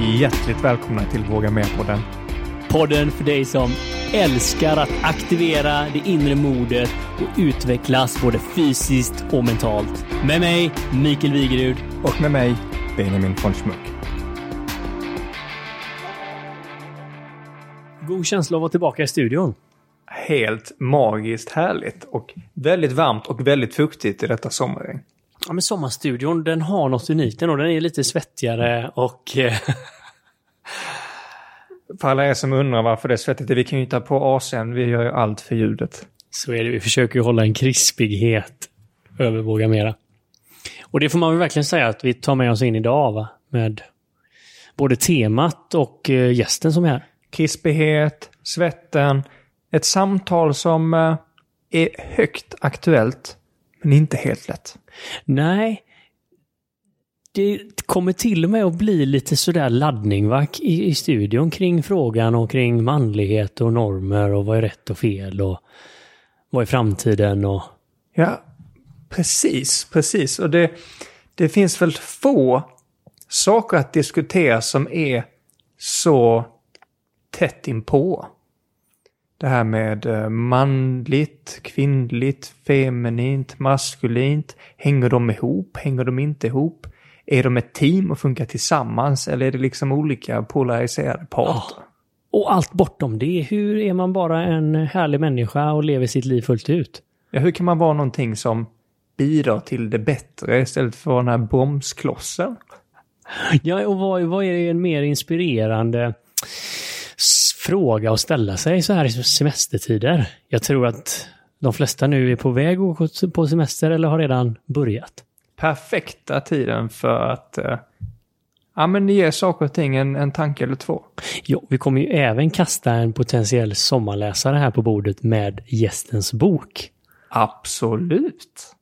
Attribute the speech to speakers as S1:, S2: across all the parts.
S1: Hjärtligt välkomna till Våga Med-podden.
S2: Podden för dig som älskar att aktivera det inre modet och utvecklas både fysiskt och mentalt. Med mig, Mikael Wigerud.
S1: Och med mig, Benjamin von Schmuck.
S2: God känsla att vara tillbaka i studion.
S1: Helt magiskt härligt och väldigt varmt och väldigt fuktigt i detta sommarregn.
S2: Ja, men sommarstudion, den har något unikt och den är lite svettigare och...
S1: För alla er som undrar varför det är svettigt, vi kan ju inte ha på AC'n, vi gör ju allt för ljudet.
S2: Så är det, vi försöker ju hålla en krispighet över Våga Mera. Och det får man väl verkligen säga att vi tar med oss in idag, va? Med både temat och eh, gästen som är här.
S1: Krispighet, svetten, ett samtal som eh, är högt aktuellt, men inte helt lätt.
S2: Nej. Det kommer till och med att bli lite sådär laddning va? I, i studion kring frågan och kring manlighet och normer och vad är rätt och fel och vad är framtiden och...
S1: Ja, precis, precis. Och det, det finns väl få saker att diskutera som är så tätt inpå. Det här med eh, manligt, kvinnligt, feminint, maskulint. Hänger de ihop? Hänger de inte ihop? Är de ett team och funkar tillsammans? Eller är det liksom olika polariserade parter?
S2: Och allt bortom det. Hur är man bara en härlig människa och lever sitt liv fullt ut?
S1: Ja, hur kan man vara någonting som bidrar till det bättre istället för den här bromsklossen?
S2: Ja, och vad, vad är en mer inspirerande fråga att ställa sig så här i semestertider? Jag tror att de flesta nu är på väg att gå på semester eller har redan börjat.
S1: Perfekta tiden för att eh, ja, men ge saker och ting en, en tanke eller två.
S2: Jo, vi kommer ju även kasta en potentiell sommarläsare här på bordet med gästens bok.
S1: Absolut.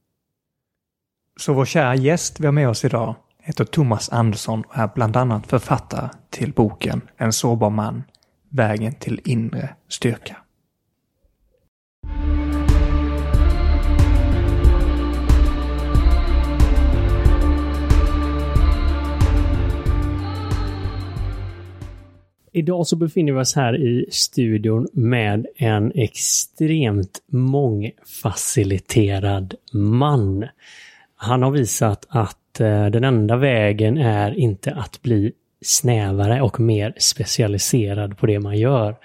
S1: Så vår kära gäst vi har med oss idag heter Thomas Andersson och är bland annat författare till boken En sårbar man, vägen till inre styrka.
S2: Idag så befinner vi oss här i studion med en extremt mångfaciliterad man. Han har visat att eh, den enda vägen är inte att bli snävare och mer specialiserad på det man gör.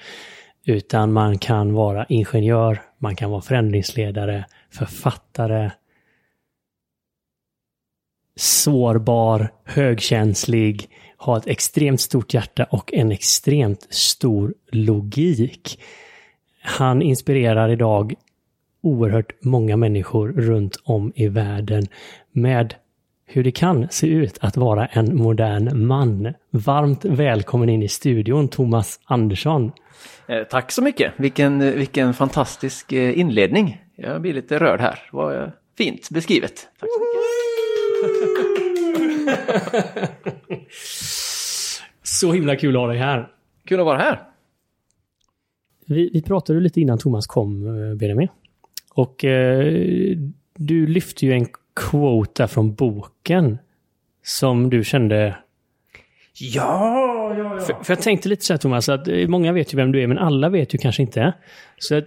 S2: Utan man kan vara ingenjör, man kan vara förändringsledare, författare, sårbar, högkänslig, har ett extremt stort hjärta och en extremt stor logik. Han inspirerar idag oerhört många människor runt om i världen med hur det kan se ut att vara en modern man. Varmt välkommen in i studion, Thomas Andersson.
S3: Eh, Tack så mycket. Vilken, eh, vilken fantastisk eh, inledning. Jag blir lite rörd här. Det var fint beskrivet. Tack så mycket.
S2: Så himla kul att ha dig här.
S3: Kul att vara här.
S2: Vi, vi pratade lite innan Thomas kom, eh, Benjamin. Och eh, du lyfte ju en quote där från boken som du kände...
S1: Ja, ja,
S2: För, för jag tänkte lite så här Thomas, att eh, många vet ju vem du är, men alla vet ju kanske inte. Så att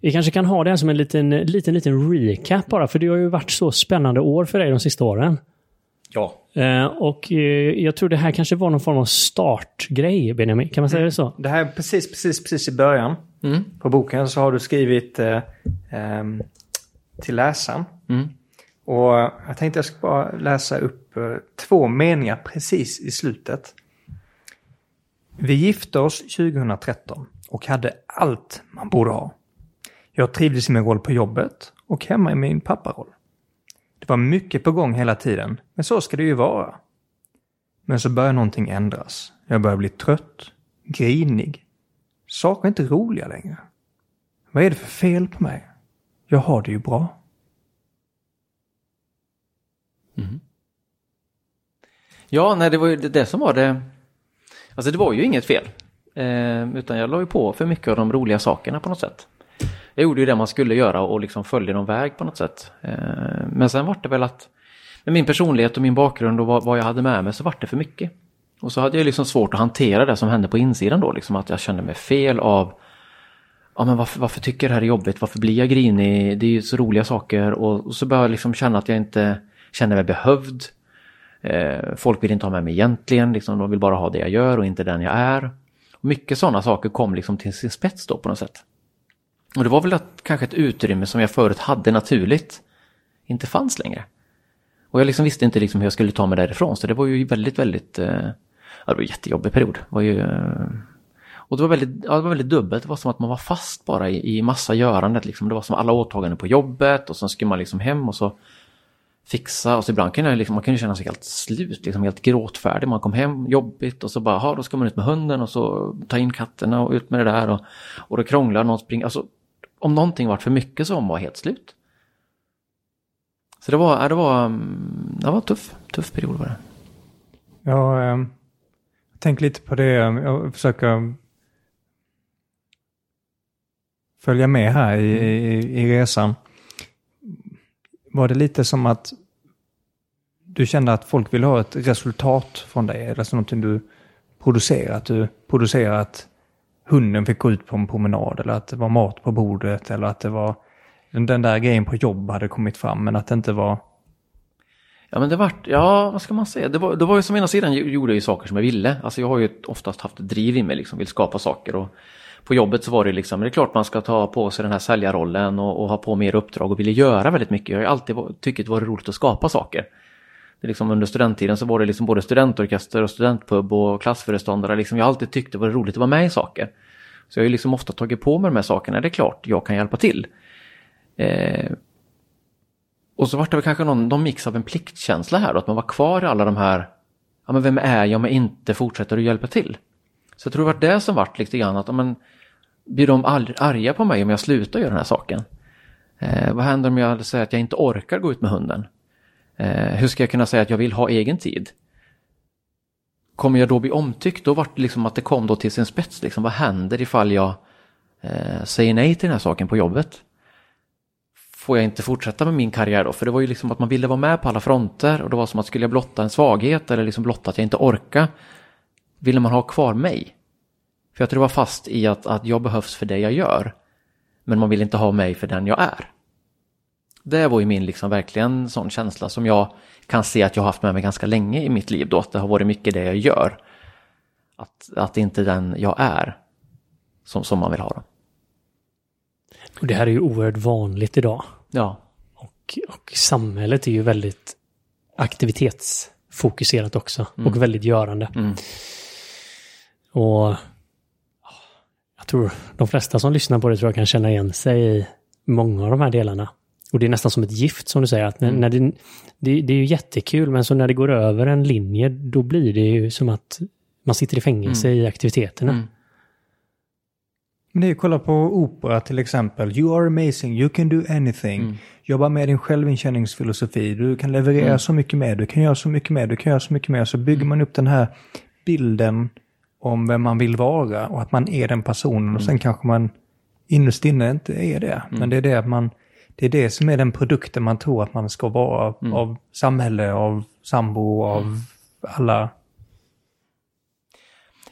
S2: vi kanske kan ha det här som en liten, liten, liten recap bara, för det har ju varit så spännande år för dig de sista åren.
S3: Ja.
S2: Eh, och eh, jag tror det här kanske var någon form av startgrej, Benjamin. Kan man säga det så?
S1: Det här är precis, precis, precis i början.
S3: Mm.
S1: På boken så har du skrivit eh, ehm, till läsaren.
S3: Mm.
S1: Och jag tänkte jag ska bara läsa upp eh, två meningar precis i slutet. Vi gifte oss 2013 och hade allt man borde ha. Jag trivdes i min roll på jobbet och hemma i min papparoll. Det var mycket på gång hela tiden, men så ska det ju vara. Men så börjar någonting ändras. Jag börjar bli trött, grinig. Saker är inte roliga längre. Vad är det för fel på mig? Jag har det ju bra. Mm-hmm.
S3: Ja, nej, det var ju det, det som var det. Alltså det var ju inget fel. Eh, utan jag la ju på för mycket av de roliga sakerna på något sätt. Jag gjorde ju det man skulle göra och liksom följde någon väg på något sätt. Eh, men sen var det väl att med min personlighet och min bakgrund och vad, vad jag hade med mig så var det för mycket. Och så hade jag liksom svårt att hantera det som hände på insidan då, liksom att jag kände mig fel av Ja men varför, varför tycker jag det här är jobbigt? Varför blir jag grinig? Det är ju så roliga saker och, och så började jag liksom känna att jag inte känner mig behövd. Eh, folk vill inte ha med mig egentligen, liksom, de vill bara ha det jag gör och inte den jag är. Och mycket sådana saker kom liksom till sin spets då på något sätt. Och det var väl att, kanske ett utrymme som jag förut hade naturligt inte fanns längre. Och jag liksom visste inte liksom hur jag skulle ta mig därifrån så det var ju väldigt, väldigt, eh, ja, det var en jättejobbig period. Det var ju, eh, och det var, väldigt, ja, det var väldigt dubbelt, det var som att man var fast bara i, i massa görandet. Liksom. Det var som alla åtaganden på jobbet och sen skulle man liksom hem och så fixa och så ibland kunde jag liksom, man kunde känna sig helt slut, liksom helt gråtfärdig. Man kom hem jobbigt och så bara, ha då ska man ut med hunden och så ta in katterna och ut med det där och, och då krånglar, någon springer, alltså om någonting var för mycket så var man helt slut. Så det var, det var, mm, det var tuff, tuff period var det.
S1: Ja, eh, jag tänker lite på det, jag försöker följa med här i, i, i resan. Var det lite som att du kände att folk ville ha ett resultat från dig? Eller så någonting du producerar? Att du producerar att hunden fick gå ut på en promenad eller att det var mat på bordet eller att det var den där grejen på jobb hade kommit fram men att det inte var...
S3: Ja men det vart, ja vad ska man säga, det var, det var ju som ena sidan gjorde jag ju saker som jag ville. Alltså jag har ju oftast haft ett driv i mig liksom, vill skapa saker och på jobbet så var det liksom, det är klart man ska ta på sig den här säljarrollen och, och ha på mer uppdrag och ville göra väldigt mycket. Jag har ju alltid tyckt det var roligt att skapa saker. Det liksom under studenttiden så var det liksom både studentorkester och studentpub och klassföreståndare. Liksom jag har alltid tyckt det var roligt att vara med i saker. Så jag har ju liksom ofta tagit på mig de här sakerna. Det är klart jag kan hjälpa till. Eh, och så var det väl kanske någon, någon mix av en pliktkänsla här då, att man var kvar i alla de här, ja men vem är jag om jag inte fortsätter att hjälpa till? Så jag tror det var det som vart lite grann att, ja, men blir de arga på mig om jag slutar göra den här saken? Eh, vad händer om jag säger att jag inte orkar gå ut med hunden? Eh, hur ska jag kunna säga att jag vill ha egen tid? Kommer jag då bli omtyckt? Då vart det liksom att det kom då till sin spets. Liksom. Vad händer ifall jag eh, säger nej till den här saken på jobbet? Får jag inte fortsätta med min karriär då? För det var ju liksom att man ville vara med på alla fronter och det var som att skulle jag blotta en svaghet eller liksom blotta att jag inte orkar ville man ha kvar mig. För jag tror jag var fast i att, att jag behövs för det jag gör. Men man vill inte ha mig för den jag är. Det var ju min liksom verkligen sån känsla som jag kan se att jag har haft med mig ganska länge i mitt liv då. Att det har varit mycket det jag gör. Att, att det inte är den jag är som, som man vill ha. Då.
S2: Och det här är ju oerhört vanligt idag.
S3: Ja.
S2: Och, och samhället är ju väldigt aktivitetsfokuserat också. Mm. Och väldigt görande. Mm. Och jag tror de flesta som lyssnar på det tror jag kan känna igen sig i många av de här delarna. Och det är nästan som ett gift som du säger. Att när, mm. när det, det, det, är ju jättekul men så när det går över en linje då blir det ju som att man sitter i fängelse mm. i aktiviteterna. Mm.
S1: Men det är ju kolla på opera till exempel. You are amazing, you can do anything. Mm. Jobba med din självinkänningsfilosofi. Du kan leverera mm. så mycket mer, du kan göra så mycket mer, du kan göra så mycket mer. Så bygger mm. man upp den här bilden om vem man vill vara och att man är den personen och sen kanske man innerst inne inte är det. Men det är det att man det är det som är den produkten man tror att man ska vara mm. av samhälle, av sambo, av mm. alla.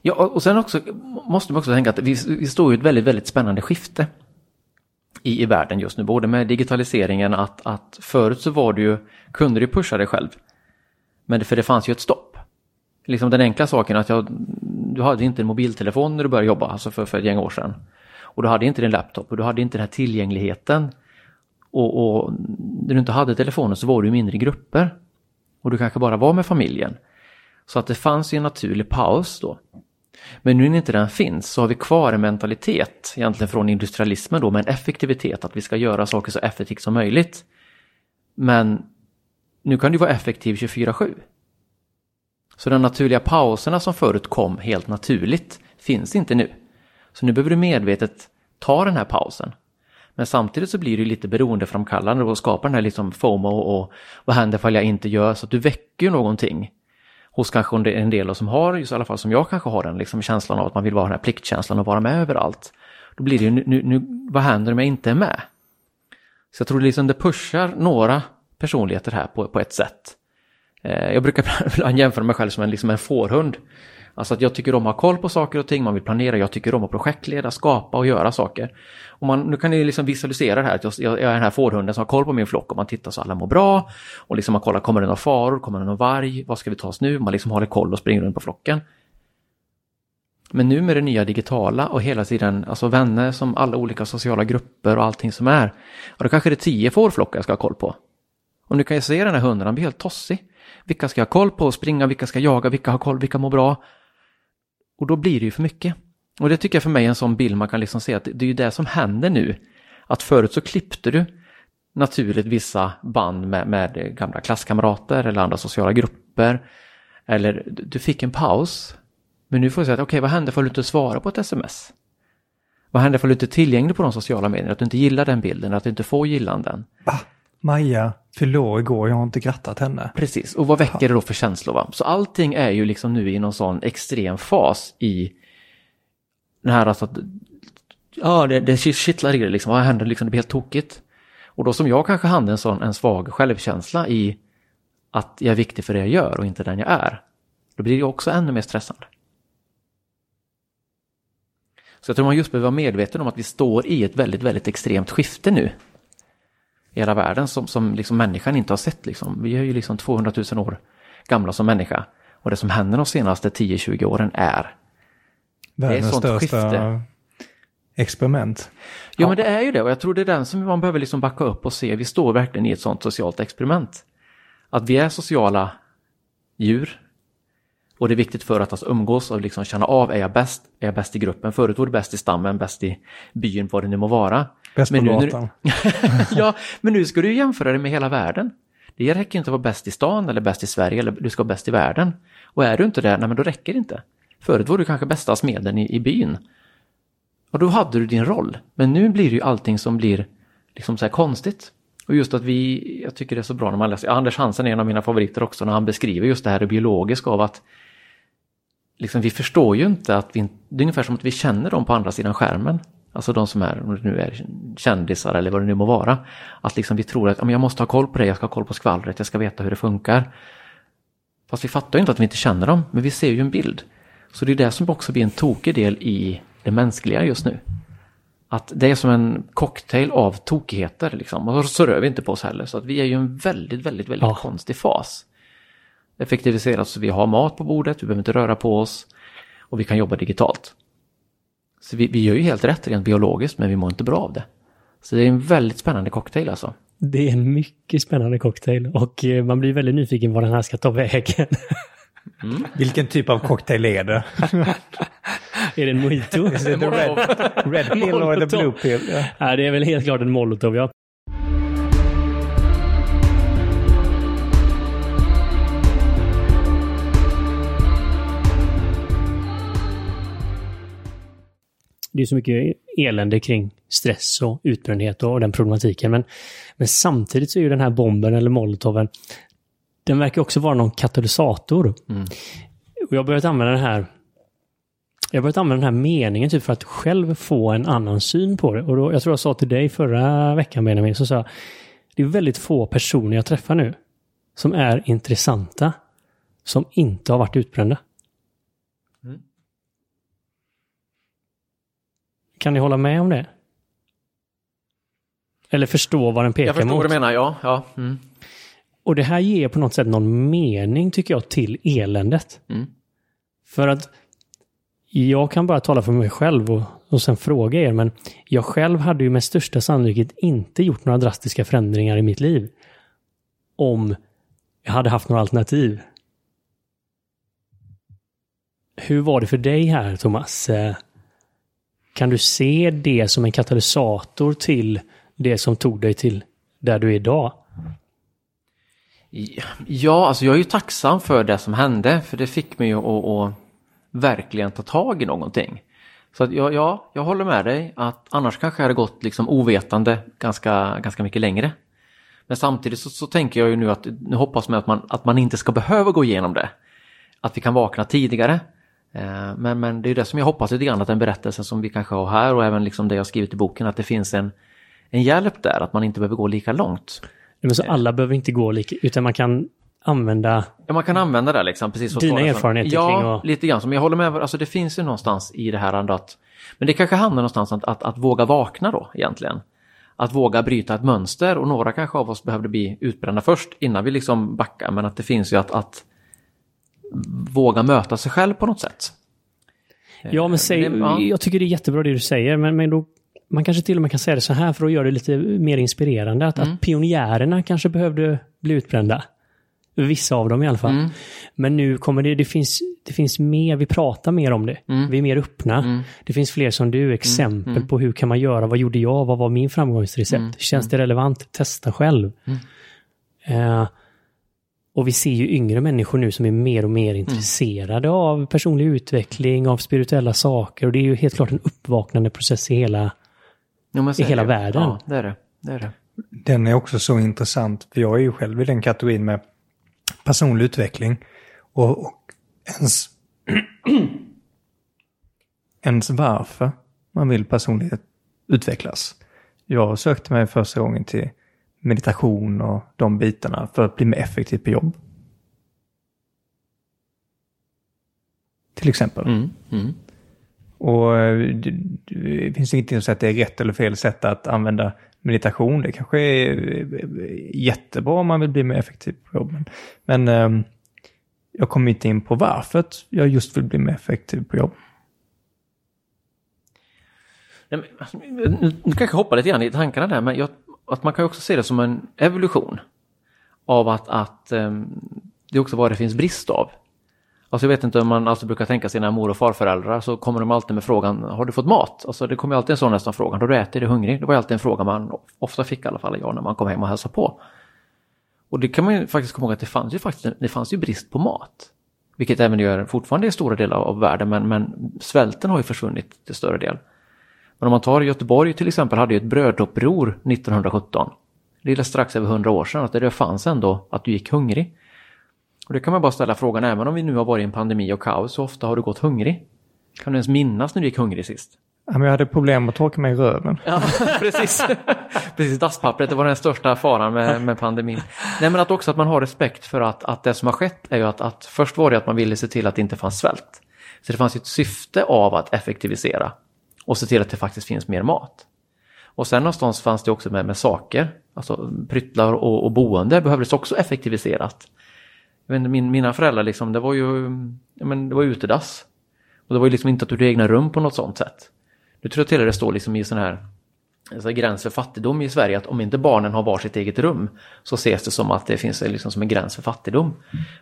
S3: Ja, och sen också måste man också tänka att vi, vi står i ett väldigt, väldigt spännande skifte i, i världen just nu, både med digitaliseringen att, att förut så var det ju, kunde du pusha dig själv. Men det, för det fanns ju ett stopp. Liksom den enkla saken att jag, du hade inte en mobiltelefon när du började jobba, alltså för, för ett gäng år sedan. Och du hade inte din laptop och du hade inte den här tillgängligheten och, och när du inte hade telefonen så var du i mindre grupper. Och du kanske bara var med familjen. Så att det fanns ju en naturlig paus då. Men nu när inte den finns så har vi kvar en mentalitet egentligen från industrialismen då med en effektivitet att vi ska göra saker så effektivt som möjligt. Men nu kan du vara effektiv 24-7. Så de naturliga pauserna som förut kom helt naturligt finns inte nu. Så nu behöver du medvetet ta den här pausen men samtidigt så blir det lite beroendeframkallande och skapar den här liksom FOMO och vad händer ifall jag inte gör så att du väcker ju någonting hos kanske en del som har, i alla fall som jag kanske har den liksom känslan av att man vill vara den här pliktkänslan och vara med överallt. Då blir det ju, nu, nu, vad händer om jag inte är med? Så jag tror liksom det pushar några personligheter här på, på ett sätt. Eh, jag brukar ibland jämföra mig själv som en, liksom en fårhund. Alltså att jag tycker om att ha koll på saker och ting, man vill planera, jag tycker om att projektleda, skapa och göra saker. Och man, nu kan ni liksom visualisera det här, att jag, jag är den här fårhunden som har koll på min flock och man tittar så alla mår bra. Och liksom man kollar, kommer det några faror, kommer det någon varg, vad ska vi ta oss nu? Man liksom håller koll och springer runt på flocken. Men nu med det nya digitala och hela tiden, alltså vänner som alla olika sociala grupper och allting som är. Och då kanske det är tio fårflockar jag ska ha koll på. Och nu kan jag se den här hunden, han blir helt tossig. Vilka ska jag ha koll på, springa, vilka ska jaga, vilka har koll, vilka mår bra. Och då blir det ju för mycket. Och det tycker jag för mig är en sån bild man kan liksom se att det är ju det som händer nu. Att förut så klippte du naturligt vissa band med, med gamla klasskamrater eller andra sociala grupper. Eller du fick en paus. Men nu får du säga att okej, okay, vad händer för du inte svarar på ett sms? Vad händer för du inte är tillgänglig på de sociala medierna? Att du inte gillar den bilden, att du inte får gillanden.
S1: Ah, Maja fyllde år igår, jag har inte grattat henne.
S3: Precis, och vad väcker det då för känslor? Va? Så allting är ju liksom nu i någon sån extrem fas i den här alltså att ja, det, det kittlar i det liksom, vad händer liksom, det blir helt tokigt. Och då som jag kanske hade en sån en svag självkänsla i att jag är viktig för det jag gör och inte den jag är. Då blir det också ännu mer stressande. Så jag tror man just behöver vara medveten om att vi står i ett väldigt, väldigt extremt skifte nu. Hela världen som, som liksom människan inte har sett. Liksom. Vi är ju liksom 200 000 år gamla som människa. Och det som händer de senaste 10-20 åren är
S1: Världens det är största skifte. experiment.
S3: Ja, ja, men det är ju det och jag tror det är den som man behöver liksom backa upp och se. Vi står verkligen i ett sånt socialt experiment. Att vi är sociala djur. Och det är viktigt för att alltså umgås och liksom känna av, är jag bäst? Är jag bäst i gruppen? Förut var du bäst i stammen, bäst i byn, vad det nu må vara.
S1: Bäst på gatan.
S3: ja, men nu ska du jämföra det med hela världen. Det räcker inte att vara bäst i stan eller bäst i Sverige eller du ska vara bäst i världen. Och är du inte det, nej men då räcker det inte. Förut var du kanske bästa smeden i, i byn. Och då hade du din roll. Men nu blir det ju allting som blir liksom så här konstigt. Och just att vi, jag tycker det är så bra när man läser, Anders Hansen är en av mina favoriter också när han beskriver just det här biologiska av att liksom, vi förstår ju inte att vi, det är ungefär som att vi känner dem på andra sidan skärmen. Alltså de som är, om det nu är kändisar eller vad det nu må vara. Att liksom vi tror att ja, men jag måste ha koll på det, jag ska ha koll på skvallret, jag ska veta hur det funkar. Fast vi fattar ju inte att vi inte känner dem, men vi ser ju en bild. Så det är det som också blir en tokig del i det mänskliga just nu. Att det är som en cocktail av tokigheter liksom. Och så rör vi inte på oss heller. Så att vi är ju en väldigt, väldigt, väldigt ja. konstig fas. Effektiviserat så vi har mat på bordet, vi behöver inte röra på oss och vi kan jobba digitalt. Så vi, vi gör ju helt rätt rent biologiskt men vi mår inte bra av det. Så det är en väldigt spännande cocktail alltså.
S2: Det är en mycket spännande cocktail och eh, man blir väldigt nyfiken var den här ska ta vägen.
S1: Mm. Vilken typ av cocktail är det?
S2: är det en mojito?
S1: Is it the red, red pill or the blue pill?
S2: Yeah. Ja, det är väl helt klart en molotov, ja. Det är så mycket elände kring stress och utbrändhet och den problematiken. Men, men samtidigt så är ju den här bomben eller molotoven, den verkar också vara någon katalysator. Mm. Och jag har börjat använda den här jag har börjat använda den här meningen typ för att själv få en annan syn på det. Och då, jag tror jag sa till dig förra veckan Benjamin, så sa jag, det är väldigt få personer jag träffar nu som är intressanta, som inte har varit utbrända. Kan ni hålla med om det? Eller förstå vad den pekar mot?
S3: Jag förstår mot. vad du menar, ja. ja. Mm.
S2: Och det här ger på något sätt någon mening, tycker jag, till eländet. Mm. För att jag kan bara tala för mig själv och, och sen fråga er, men jag själv hade ju med största sannolikhet inte gjort några drastiska förändringar i mitt liv om jag hade haft några alternativ. Hur var det för dig här, Thomas? Kan du se det som en katalysator till det som tog dig till där du är idag?
S3: Ja, alltså jag är ju tacksam för det som hände, för det fick mig att, att verkligen ta tag i någonting. Så att, ja, ja, jag håller med dig att annars kanske jag hade gått liksom ovetande ganska, ganska mycket längre. Men samtidigt så, så tänker jag ju nu att nu hoppas man att, man att man inte ska behöva gå igenom det. Att vi kan vakna tidigare. Eh, men, men det är det som jag hoppas lite grann att den berättelsen som vi kanske har här och även liksom det jag skrivit i boken att det finns en, en hjälp där, att man inte behöver gå lika långt.
S2: Men så alla behöver inte gå lika, utan man kan använda
S3: Ja, man kan använda det liksom. Precis som
S2: Dina erfarenheter
S3: ja,
S2: kring att-
S3: lite grann. Men jag håller med. Alltså det finns ju någonstans i det här ändå att... Men det kanske handlar någonstans om att, att, att våga vakna då egentligen. Att våga bryta ett mönster och några kanske av oss behövde bli utbrända först innan vi liksom backar. Men att det finns ju att, att våga möta sig själv på något sätt.
S2: Ja, men säg,
S3: det- ja.
S2: jag tycker det är jättebra det du säger, men, men då, man kanske till och med kan säga det så här för att göra det lite mer inspirerande. Att,
S3: Mm.
S2: att pionjärerna kanske behövde bli utbrända. Vissa av dem i alla fall.
S3: Mm.
S2: Men nu kommer det, det finns, det finns mer, vi pratar mer om det.
S3: Mm.
S2: Vi är mer öppna. Det finns fler som du, exempel på hur kan man göra, vad gjorde jag, vad var min framgångsrecept?
S3: Mm.
S2: Känns det relevant? Testa själv. Eh, och vi ser ju yngre människor nu som är mer och
S3: Mm.
S2: mer intresserade av personlig utveckling, av spirituella saker. Och det är ju helt klart en uppvaknande process i hela...
S3: Så
S2: I hela
S3: det.
S2: världen.
S3: Ja, det är det. det, är det.
S1: Den är också så intressant, för jag är ju själv i den kategorin med personlig utveckling. Och, och ens, ens varför man vill personligt utvecklas. Jag sökte mig första gången till meditation och de bitarna för att bli mer effektiv på jobb. Till exempel.
S3: Mm. Mm.
S1: Och eh, det, det finns ingenting som säger att det är rätt eller fel sätt att använda meditation. Det kanske är eh, jättebra om man vill bli mer effektiv på jobbet. Men eh, jag kommer inte in på varför jag just vill bli mer effektiv på jobb.
S3: Nej, men, alltså, Nu nu kanske jag hoppar lite grann i tankarna där, men jag, att man kan också se det som en evolution. Av att, att ehm, det är också vad det finns brist av. Alltså jag vet inte om man alltså brukar tänka sina mor och farföräldrar så kommer de alltid med frågan Har du fått mat? Alltså det kommer alltid en sån nästan fråga. Har du ätit? Är du hungrig? Det var alltid en fråga man ofta fick i alla fall jag när man kom hem och hälsade på. Och det kan man ju faktiskt komma ihåg att det fanns ju faktiskt det fanns ju brist på mat. Vilket även gör fortfarande i stora delar av världen men, men svälten har ju försvunnit till större del. Men om man tar Göteborg till exempel hade ju ett bröduppror 1917. Det är strax över 100 år sedan att det fanns ändå att du gick hungrig. Och det kan man bara ställa frågan, även om vi nu har varit i en pandemi och kaos, så ofta har du gått hungrig? Kan du ens minnas när du gick hungrig sist?
S1: Ja, men jag hade problem att torka mig i röven.
S3: Ja, precis. precis, dasspappret, det var den största faran med, med pandemin. Nej, men att också att man har respekt för att, att det som har skett är ju att, att först var det att man ville se till att det inte fanns svält. Så det fanns ju ett syfte av att effektivisera och se till att det faktiskt finns mer mat. Och sen någonstans fanns det också med, med saker, alltså pryttlar och, och boende behövdes också effektiviseras. Jag vet min, mina föräldrar liksom, det var ju men det var utedass. Och det var ju liksom inte att du hade egna rum på något sånt sätt. Nu tror jag till och med det står liksom i sån här alltså gräns för fattigdom i Sverige att om inte barnen har varsitt eget rum så ses det som att det finns liksom som en gräns för fattigdom.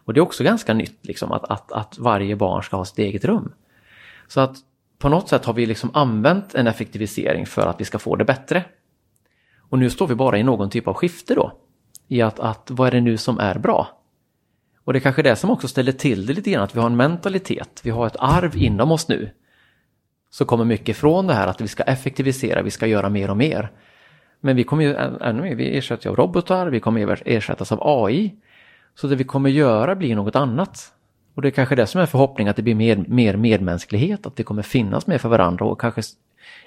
S3: Och det är också ganska nytt liksom att, att, att varje barn ska ha sitt eget rum. Så att på något sätt har vi liksom använt en effektivisering för att vi ska få det bättre. Och nu står vi bara i någon typ av skifte då. I att, att vad är det nu som är bra? Och det är kanske det som också ställer till det lite grann, att vi har en mentalitet, vi har ett arv inom oss nu. Så kommer mycket från det här att vi ska effektivisera, vi ska göra mer och mer. Men vi kommer ju ännu mer, vi ersätts ju av robotar, vi kommer ersättas av AI. Så det vi kommer göra blir något annat. Och det är kanske det som är förhoppningen, att det blir mer, mer medmänsklighet, att det kommer finnas mer för varandra och kanske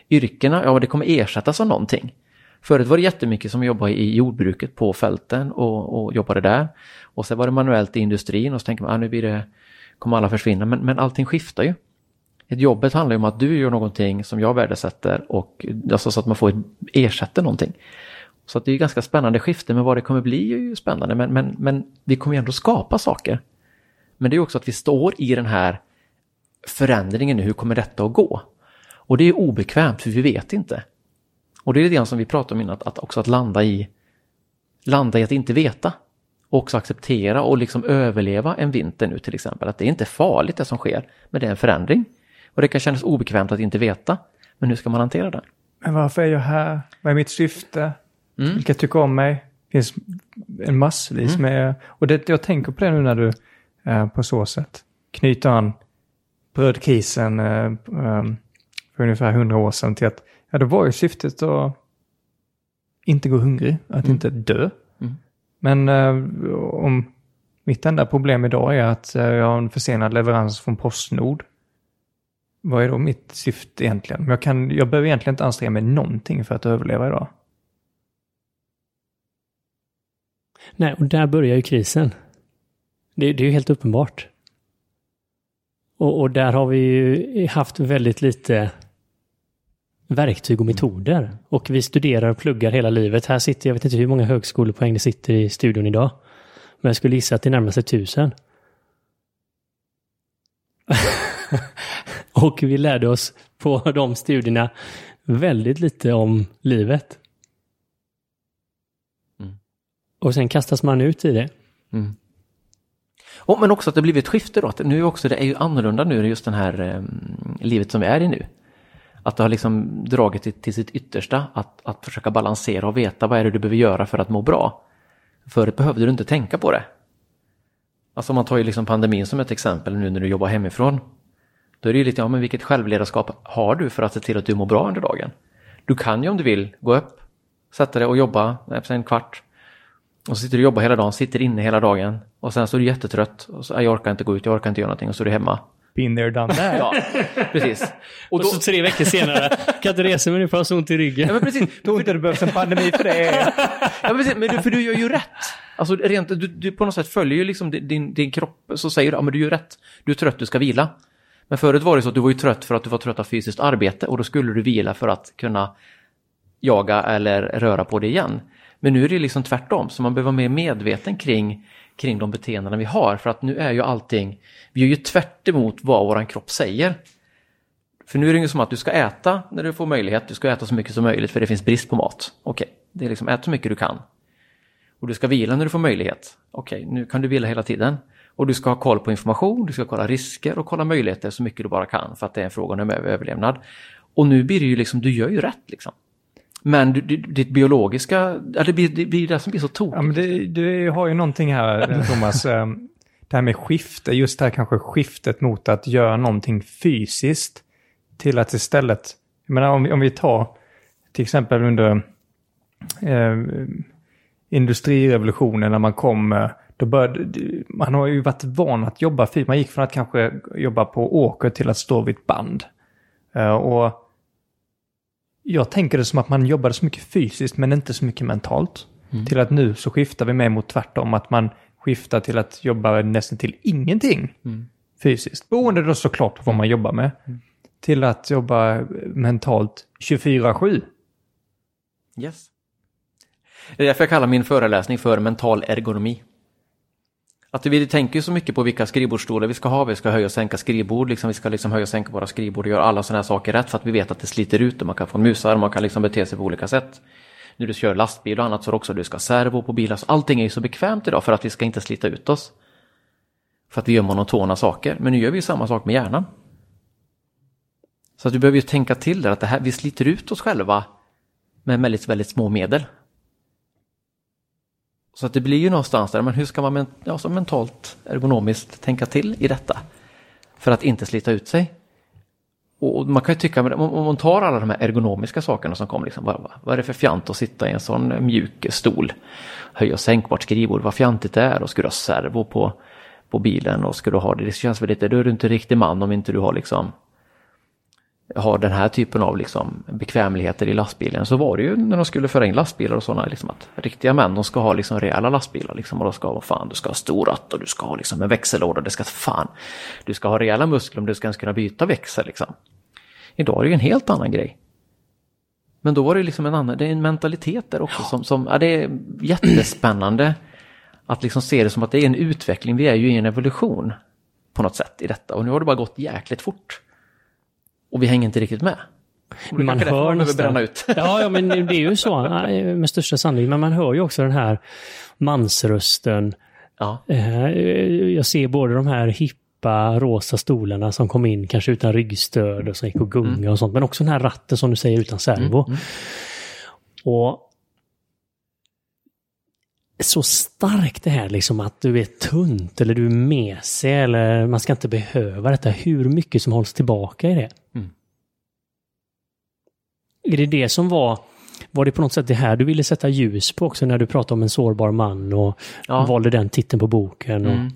S3: yrkena, ja det kommer ersättas av någonting. Förut var det jättemycket som jobbade i jordbruket på fälten och, och jobbade där. Och sen var det manuellt i industrin och så tänker man, ah, nu blir det, kommer alla försvinna. Men, men allting skiftar ju. Ett jobbet handlar ju om att du gör någonting som jag värdesätter och alltså så att man får ett, ersätter någonting. Så att det är ju ganska spännande skifte, men vad det kommer bli är ju spännande. Men, men, men vi kommer ju ändå skapa saker. Men det är också att vi står i den här förändringen nu, hur kommer detta att gå? Och det är obekvämt, för vi vet inte. Och det är det som vi pratade om innan, att, att också att landa i, landa i att inte veta. Och också acceptera och liksom överleva en vinter nu till exempel. Att det är inte farligt det som sker, men det är en förändring. Och det kan kännas obekvämt att inte veta. Men hur ska man hantera det?
S1: Men varför är jag här? Vad är mitt syfte?
S3: Mm.
S1: Vilka tycker om mig? Det finns en massvis med... Och det, jag tänker på det nu när du på så sätt knyter an brödkrisen eh, eh, för ungefär hundra år sedan till att ja, då var ju syftet att inte gå hungrig, att inte dö.
S3: Mm.
S1: Men eh, om mitt enda problem idag är att eh, jag har en försenad leverans från Postnord. Vad är då mitt syfte egentligen? Men jag, kan, jag behöver egentligen inte anstränga mig någonting för att överleva idag.
S2: Nej, och där börjar ju krisen. Det, det är ju helt uppenbart. Och, och där har vi ju haft väldigt lite verktyg och metoder. Och vi studerar och pluggar hela livet. Här sitter, jag vet inte hur många högskolepoäng det sitter i studion idag. Men jag skulle gissa att det närmar sig tusen. och vi lärde oss på de studierna väldigt lite om livet.
S3: Mm.
S2: Och sen kastas man ut i det.
S3: Mm. Och, men också att det blivit ett skifte då. Att nu också, det är ju annorlunda nu, just det här eh, livet som vi är i nu. Att det har liksom dragit till, till sitt yttersta att, att försöka balansera och veta vad är det du behöver göra för att må bra. Förut behövde du inte tänka på det. Alltså man tar ju liksom pandemin som ett exempel nu när du jobbar hemifrån. Då är det ju lite, ja men vilket självledarskap har du för att se till att du mår bra under dagen? Du kan ju om du vill gå upp, sätta dig och jobba en kvart. Och så sitter du och jobbar hela dagen, sitter inne hela dagen. Och sen så är du jättetrött. Och så, jag orkar inte gå ut, jag orkar inte göra någonting. Och så är du hemma.
S1: Been there, done that.
S3: Ja, precis.
S2: Och,
S3: Och
S2: så
S3: då,
S2: tre veckor senare, kan inte resa mig nu för jag har så ont i ryggen.
S3: ja, men precis.
S1: Tror inte det behövs en pandemi för det.
S3: Ja, men precis, men du, för du gör ju rätt. Alltså rent, du, du på något sätt följer ju liksom din, din kropp, så säger du, ja men du gör rätt. Du är trött, du ska vila. Men förut var det så att du var ju trött för att du var trött av fysiskt arbete och då skulle du vila för att kunna jaga eller röra på dig igen. Men nu är det liksom tvärtom, så man behöver vara mer medveten kring, kring de beteenden vi har. För att nu är ju allting, vi gör ju tvärt emot vad vår kropp säger. För nu är det ju som att du ska äta när du får möjlighet, du ska äta så mycket som möjligt för det finns brist på mat. Okej, det är liksom ät så mycket du kan. Och du ska vila när du får möjlighet. Okej, nu kan du vila hela tiden. Och du ska ha koll på information, du ska kolla risker och kolla möjligheter så mycket du bara kan för att det är en fråga om överlevnad. Och nu blir det ju liksom, du gör ju rätt liksom. Men ditt biologiska, det, blir, det blir det som blir så tokigt.
S1: Ja, men det, du har ju någonting här, Thomas. eh, Det här med skifte, just det här kanske skiftet mot att göra någonting fysiskt till att istället, jag menar om, om vi tar till exempel under eh, industrirevolutionen när man kom, eh, då började, man har ju varit van att jobba fysiskt. Man gick från att kanske jobba på åker till att stå vid ett band. Eh, och jag tänker det som att man jobbade så mycket fysiskt men inte så mycket mentalt. Till att nu så skiftar vi med mot tvärtom, att man skiftar till att jobba nästan till ingenting fysiskt. Beroende då såklart på vad man jobbar med. Till att jobba mentalt 24-7.
S3: Yes. Det är därför jag kallar min föreläsning för mental ergonomi. Att vi tänker ju så mycket på vilka skrivbordsstolar vi ska ha, vi ska höja och sänka skrivbord, liksom, vi ska liksom höja och sänka våra skrivbord och göra alla sådana här saker rätt för att vi vet att det sliter ut och man kan få musar och man kan liksom bete sig på olika sätt. När du kör lastbil och annat så är det också du ska ha servo på bilar, så allting är ju så bekvämt idag för att vi ska inte slita ut oss. För att vi gör monotona saker, men nu gör vi ju samma sak med hjärnan. Så att du behöver ju tänka till där att det här, vi sliter ut oss själva med väldigt, väldigt små medel. Så att det blir ju någonstans där, men hur ska man men, ja, så mentalt ergonomiskt tänka till i detta? För att inte slita ut sig. Och man kan ju tycka, om man tar alla de här ergonomiska sakerna som kommer, liksom, vad, vad- vad är det för fjant att sitta i en sån mjuk stol? Höj och sänkbart skrivbord, vad fjantigt det är och ska du ha servo på, på bilen och ska du ha det, det känns väl lite, då är du inte riktig man om inte du har liksom har den här typen av liksom bekvämligheter i lastbilen så var det ju när de skulle föra in lastbilar och sådana liksom att riktiga män de ska ha liksom rejäla lastbilar liksom och de ska fan du ska ha stor ratt och du ska ha liksom en växellåda det ska fan du ska ha rejäla muskler om du ska ens kunna byta växel liksom. Idag är det ju en helt annan grej. Men då var det liksom en annan, det är en mentalitet där också som, som ja, det är jättespännande att liksom se det som att det är en utveckling, vi är ju i en evolution på något sätt i detta och nu har det bara gått jäkligt fort. Och vi hänger inte riktigt med. Det
S2: Man hör
S3: man
S2: nästan.
S3: ut.
S2: Ja, ja, men det är ju så med största sannolikhet. Men man hör ju också den här mansrösten.
S3: Ja,
S2: Eh, Jag ser både de här hippa rosa stolarna som kom in, kanske utan ryggstöd och som gick och gunga och sånt. Men också den här ratten som du säger utan servo. Och så starkt det här liksom att du är tunt eller du är mesig eller man ska inte behöva detta. Hur mycket som hålls tillbaka i det.
S3: Mm.
S2: Är det det som var, var det på något sätt det här du ville sätta ljus på också när du pratade om en sårbar man och
S3: Ja.
S2: valde den titeln på boken? Och,
S3: Mm.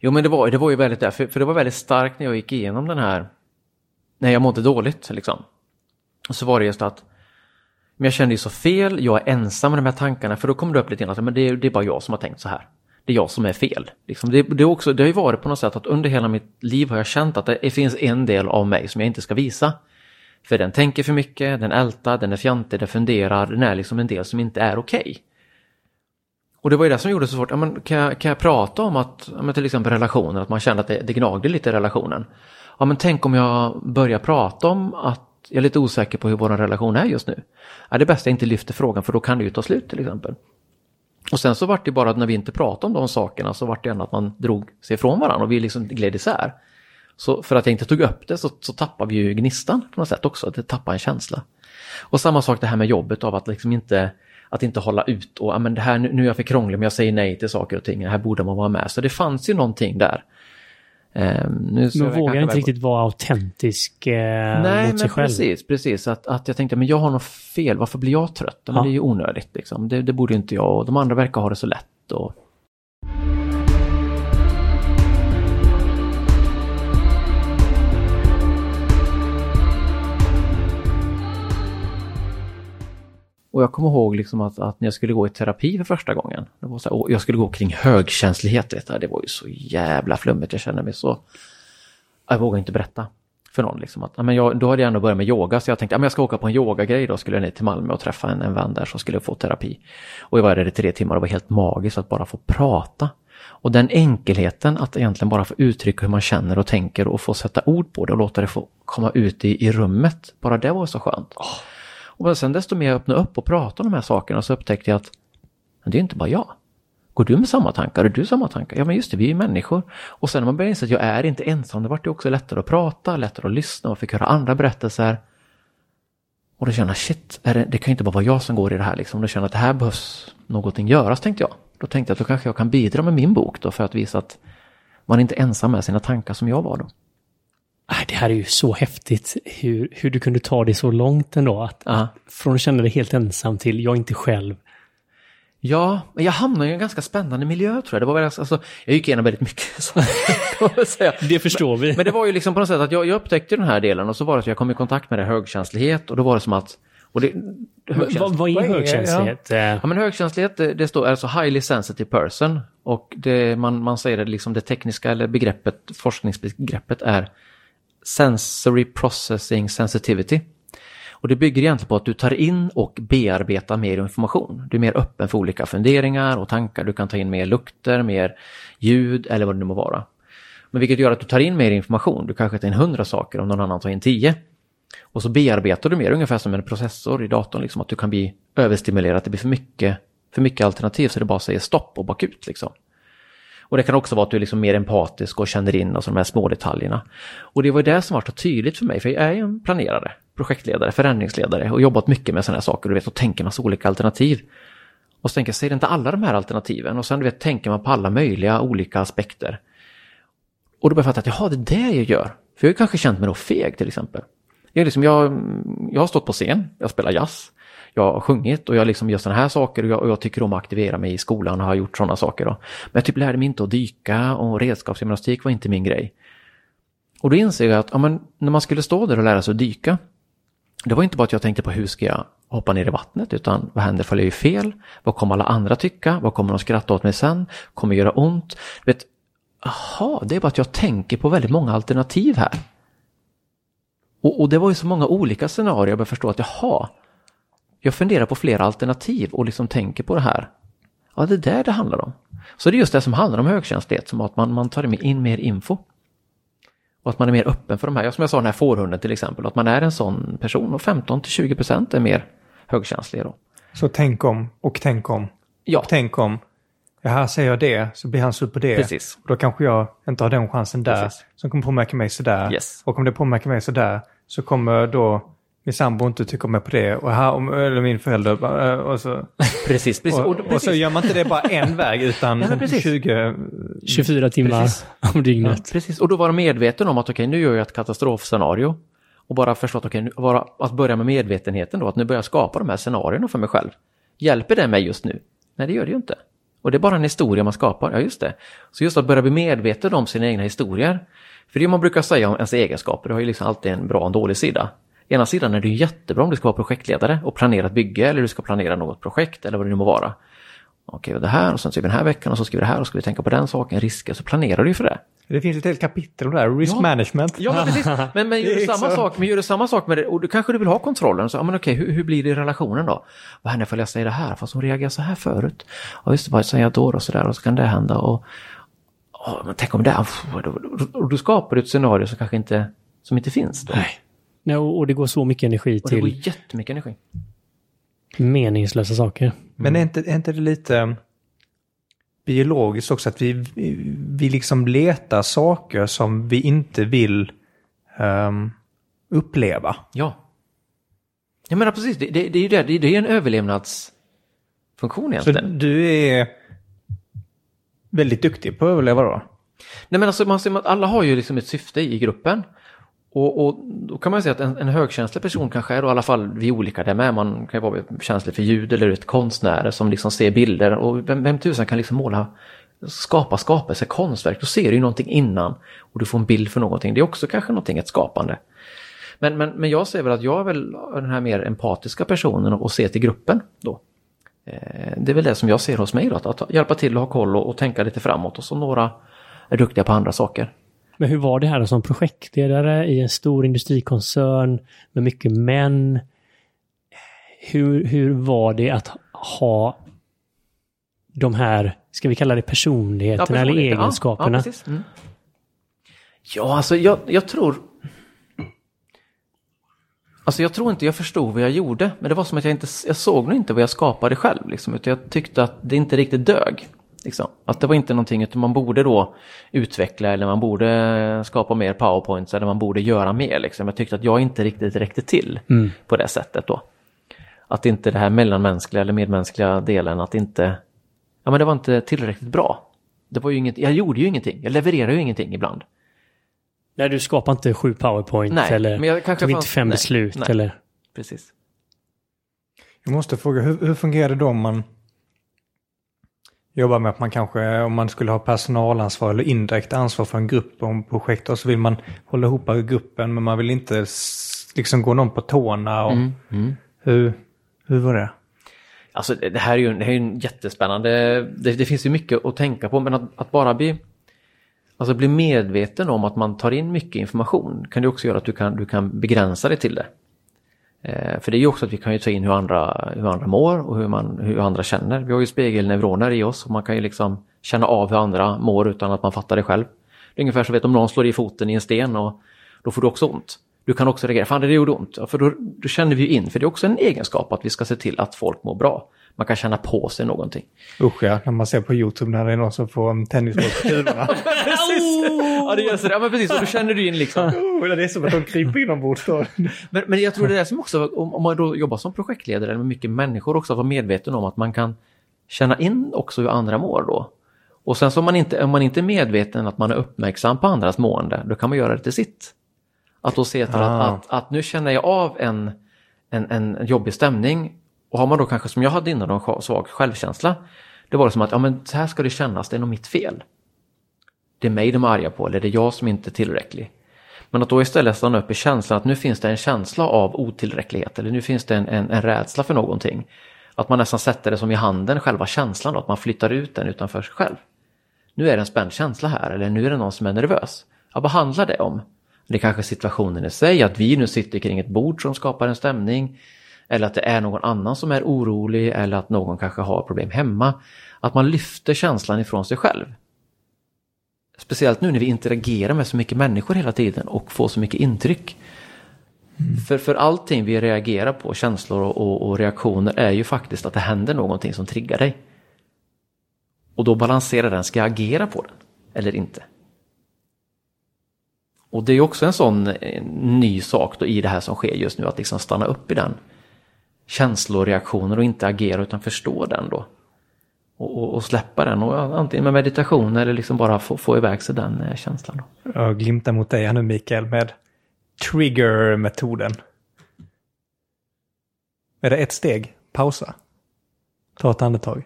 S3: Jo men det var, det var ju väldigt där, för, för det var väldigt starkt när jag gick igenom den här, när jag mådde dåligt liksom. Och så var det just att, men jag kände ju så fel, jag är ensam med de här tankarna, för då kommer det upp lite grann att men det, är- det är bara jag som har tänkt så här. det är jag som är fel. Liksom det, det, är också, det har ju varit på något sätt att under hela mitt liv har jag känt att det finns en del av mig som jag inte ska visa. För den tänker för mycket, den ältar, den är fjantig, den funderar, den är liksom en del som inte är okej. Okay. Och det var ju det som gjorde det så svårt. Ja, men kan, jag, kan jag prata om att, ja, men till exempel relationer, att man kände att det, det gnagde lite i relationen. Ja men tänk om jag börjar prata om att jag är lite osäker på hur vår relation är just nu. Ja, det är bäst jag inte lyfter frågan för då kan det ju ta slut till exempel. Och sen så vart det bara att när vi inte pratade om de sakerna så vart det ändå att man drog sig ifrån varandra och vi liksom gled isär. Så för att jag inte tog upp det så, så tappade vi ju gnistan på något sätt också, att det tappade en känsla. Och samma sak det här med jobbet av att liksom inte att inte hålla ut och men det här, nu är jag för krånglig men jag säger nej till saker och ting, här borde man vara med. Så det fanns ju någonting där.
S2: Um, nu man vågar inte riktigt vara autentisk eh, Nej, mot sig själv.
S3: Precis, precis. Att, att jag tänkte, men jag har något fel, varför blir jag trött? Men ja. det är ju onödigt liksom. Det, det borde inte jag och de andra verkar ha det så lätt. Och, Och jag kommer ihåg liksom att, att, när jag skulle gå i terapi för första gången, det var så här, jag skulle gå kring högkänslighet, det, det var ju så jävla flummigt, jag kände mig så... Jag vågade inte berätta för någon. Liksom, att, men jag, då hade jag ändå börjat med yoga, så jag tänkte att jag ska åka på en yogagrej, då skulle jag ner till Malmö och träffa en, en vän där som skulle få terapi. Och jag var där i tre timmar och det var helt magiskt att bara få prata. Och den enkelheten att egentligen bara få uttrycka hur man känner och tänker och få sätta ord på det och låta det få komma ut i, i rummet, bara det var så skönt. Oh. Och sen desto mer jag öppnade upp och pratade om de här sakerna så upptäckte jag att det är inte bara jag. Går du med samma tankar? Har du samma tankar? Ja men just det, vi är ju människor. Och sen när man började inse att jag är inte ensam, det vart det också lättare att prata, lättare att lyssna och fick höra andra berättelser. Och då kände jag, shit, det, det kan inte bara vara jag som går i det här liksom. Då kände jag att det här behövs någonting göras, tänkte jag. Då tänkte jag att då kanske jag kan bidra med min bok då för att visa att man är inte ensam med sina tankar som jag var då.
S2: Det här är ju så häftigt hur, hur du kunde ta det så långt ändå. Att, uh Från att känna dig helt ensam till jag är inte själv.
S3: Ja, men jag hamnade i en ganska spännande miljö tror jag. Det var väl, alltså, jag gick igenom väldigt mycket. Så,
S2: det förstår vi.
S3: Men, men, det var ju liksom på något sätt att jag, jag upptäckte den här delen och så var det att jag kom i kontakt med det högkänslighet och då var det som att och det,
S2: vad, vad är högkänslighet?
S3: Ja. ja. men högkänslighet det, det står alltså highly sensitive person och det, man, man säger det liksom det tekniska eller begreppet, forskningsbegreppet är Sensory Processing Sensitivity. Och det bygger egentligen på att du tar in och bearbetar mer information. Du är mer öppen för olika funderingar och tankar. Du kan ta in mer lukter, mer ljud eller vad det nu må vara. Men vilket gör att du tar in mer information. Du kanske tar in hundra saker om någon annan tar in tio. Och så bearbetar du mer, ungefär som en processor i datorn, liksom, att du kan bli överstimulerad, det blir för mycket, för mycket alternativ så det bara säger stopp och bakut. Liksom. Och det kan också vara att du är liksom mer empatisk och känner in alltså de här små detaljerna. Och det var det som var så tydligt för mig, för jag är ju en planerare, projektledare, förändringsledare och jobbat mycket med sådana här saker du vet, och tänker massa olika alternativ. Och så tänker jag, säger inte alla de här alternativen? Och sen du vet, tänker man på alla möjliga olika aspekter. Och då börjar jag fatta att jaha, det är det jag gör. För jag har kanske känt mig då feg till exempel. Jag, liksom, jag, jag har stått på scen, jag spelar jazz, jag har sjungit och jag liksom gör sådana här saker och jag, och jag, tycker om att aktivera mig i skolan och har gjort sådana saker. Då. Men jag typ lärde mig inte att dyka och redskapsgymnastik var inte min grej. Och då inser jag att ja, men, när man skulle stå där och lära sig att dyka, det var inte bara att jag tänkte på hur ska jag hoppa ner i vattnet, utan vad händer ifall jag gör fel? Vad kommer alla andra tycka? Vad kommer de skratta åt mig sen? Kommer göra ont? vet, aha, det är bara att jag tänker på väldigt många alternativ här. Och, och det var ju så många olika scenarier jag började förstå att jaha, jag funderar på flera alternativ och liksom tänker på det här. Ja, det är där det handlar om. Så det är just det som handlar om högkänslighet, som att man, man tar in mer info. Och att man är mer öppen för de här, som jag sa den här fårhunden till exempel, att man är en sån person och 15 till 20 procent är mer högkänsliga då.
S1: Så tänk om och tänk om. Ja. Och tänk om. Ja, här säger jag det, så blir han sur på det.
S3: Precis.
S1: Och då kanske jag inte har den chansen där, Precis. som kommer påverka mig sådär.
S3: Yes.
S1: Och om det påverkar mig sådär, så kommer då min sambo inte tycker med på det. Och här, eller min förälder. Eh, och så,
S3: precis, precis.
S1: Och, och, så gör man inte det bara en väg utan ja, 20...
S2: 24 timmar precis. om dygnet. Ja,
S3: precis, och då vara medveten om att okej, okay, nu gör jag ett katastrofscenario. Och bara förstå att, okay, bara, att börja med medvetenheten då, att nu börjar jag skapa de här scenarierna för mig själv. Hjälper det mig just nu? Nej, det gör det ju inte. Och det är bara en historia man skapar, ja just det. Så just att börja bli medveten om sina egna historier. För det man brukar säga om ens egenskaper, det har ju liksom alltid en bra och en dålig sida. Ena sidan är det jättebra om du ska vara projektledare och planera ett bygge eller du ska planera något projekt eller vad det nu må vara. Okej, och det här och sen så den här veckan och så ska vi det här och ska vi tänka på den saken, risker, så planerar du ju för det.
S1: Det finns ett helt kapitel om det här, risk
S3: Ja.
S1: management.
S3: Ja, men precis. Men, men gör du samma
S1: så.
S3: sak, men gör du samma sak med det, och du kanske du vill ha kontrollen, så ja, men okej, hur, hur blir det i relationen då? Vad händer ifall jag säger det här, fast hon reagerar så här förut? Ja, just det, vad säger jag då och så där, och så kan det hända och... Ja, men tänk om det, uff, och, och du skapar ett scenario som kanske inte, som inte finns då.
S2: Nej. Nej, och och det går så mycket energi
S3: Och det går
S2: till
S3: jättemycket energi.
S2: meningslösa saker.
S1: Men är inte, är inte det lite biologiskt också att vi, vi, liksom letar saker som vi inte vill ehm, uppleva?
S3: Ja. Jag menar precis, det, det, det är ju det, det, det är en överlevnadsfunktion
S1: Så
S3: egentligen.
S1: du är väldigt duktig på att överleva då?
S3: Nej men alltså man ser att alla har ju liksom ett syfte i gruppen. Och, och då kan man säga att en, en högkänslig person kanske är då i alla fall vi olika där med. Man kan ju vara känslig för ljud eller ett konstnärer som liksom ser bilder. Och vem, vem tusan kan liksom måla, skapa skapelse, konstverk. Då ser du ju någonting innan och du får en bild för någonting. Det är också kanske någonting, ett skapande. Men, men, men jag säger väl att jag är väl den här mer empatiska personen och ser till gruppen då. Eh, det är väl det som jag ser hos mig då, att, att hjälpa till och ha koll och, och tänka lite framåt och så några är duktiga på andra saker.
S2: Men hur var det här som projektledare i en stor industrikoncern med mycket män? Hur, hur var det att ha de här, ska vi kalla det personligheterna eller
S3: personligheter.
S2: egenskaperna?
S3: Ja, ja, precis. mm. ja alltså jag, jag tror... Alltså jag tror inte jag förstod vad jag gjorde, men det var som att jag inte, jag såg nog inte vad jag skapade själv, liksom, utan jag tyckte att det inte riktigt dög. Liksom. Att det var inte någonting, utan man borde då utveckla eller man borde skapa mer powerpoints eller man borde göra mer. Liksom. Jag tyckte att jag inte riktigt räckte till på det sättet då. Att inte det här mellanmänskliga eller medmänskliga delen, att inte, ja men det var inte tillräckligt bra. Det var ju inget, jag gjorde ju ingenting, jag levererade ju ingenting ibland.
S2: Nej, du skapar inte sju powerpoint
S3: Nej,
S2: eller
S3: men jag kanske
S2: tog inte fem
S3: nej,
S2: beslut
S3: nej.
S2: eller...
S3: Precis.
S1: Jag måste fråga, hur, hur fungerar det då om man jobbar med att man kanske, om man skulle ha personalansvar eller indirekt ansvar för en grupp om projekt och så vill man hålla ihop gruppen men man vill inte liksom gå någon på tårna. Och
S3: Mm.
S1: Hur, hur var det?
S3: Alltså det det här är ju, det här är ju en jättespännande, det, det finns ju mycket att tänka på men att, att bara bli, alltså bli medveten om att man tar in mycket information kan ju också göra att du kan, du kan begränsa dig till det. Eh, för det är ju också att vi kan ju ta in hur andra, hur andra mår och hur, man, hur andra känner. Vi har ju spegelneuroner i oss och man kan ju liksom känna av hur andra mår utan att man fattar det själv. Det är ungefär så vet om någon slår i foten i en sten och då får du också ont. Du kan också reagera, fan det gjorde ont. Ja, för då, då känner vi ju in, för det är också en egenskap att vi ska se till att folk mår bra. Man kan känna på sig någonting.
S1: Usch ja, när man ser på YouTube när det är någon som får en tennisboll på kulorna.
S3: Ja, det gör så. Ja, men precis. Och då känner du in liksom.
S1: oh, det är som att de kryper inombords då.
S3: Men, men jag tror det är som också, om, om man då jobbar som projektledare eller med mycket människor också, att vara medveten om att man kan känna in också hur andra mår då. Och sen så om man inte, om man inte är medveten att man är uppmärksam på andras mående, då kan man göra det till sitt. Att då se efter
S1: Ah.
S3: att, att, att nu känner jag av en, en, en jobbig stämning. Och har man då kanske som jag hade innan, en svag självkänsla. Det var det som att, ja men så här ska det kännas, det är nog mitt fel. Det är mig de är arga på eller det är jag som inte är tillräcklig. Men att då istället stanna upp i känslan att nu finns det en känsla av otillräcklighet eller nu finns det en, en, en rädsla för någonting. Att man nästan sätter det som i handen, själva känslan då, att man flyttar ut den utanför sig själv. Nu är det en spänd känsla här eller nu är det någon som är nervös. Ja, vad handlar det om? Det är kanske situationen i sig, att vi nu sitter kring ett bord som skapar en stämning. Eller att det är någon annan som är orolig eller att någon kanske har problem hemma. Att man lyfter känslan ifrån sig själv. Speciellt nu när vi interagerar med så mycket människor hela tiden och får så mycket intryck. För, för allting vi reagerar på, känslor och, och, och reaktioner, är ju faktiskt att det händer någonting som triggar dig. Och då balanserar den, ska jag agera på den eller inte? Och det är ju också en sån ny sak då i det här som sker just nu, att liksom stanna upp i den känsloreaktionen och inte agera utan förstå den då. Och, och, och släppa den och antingen med meditation eller liksom bara få, få iväg sig den eh, känslan. Då.
S1: Jag glimtar mot dig här nu Mikael med trigger-metoden. Är det ett steg? Pausa. Ta ett andetag.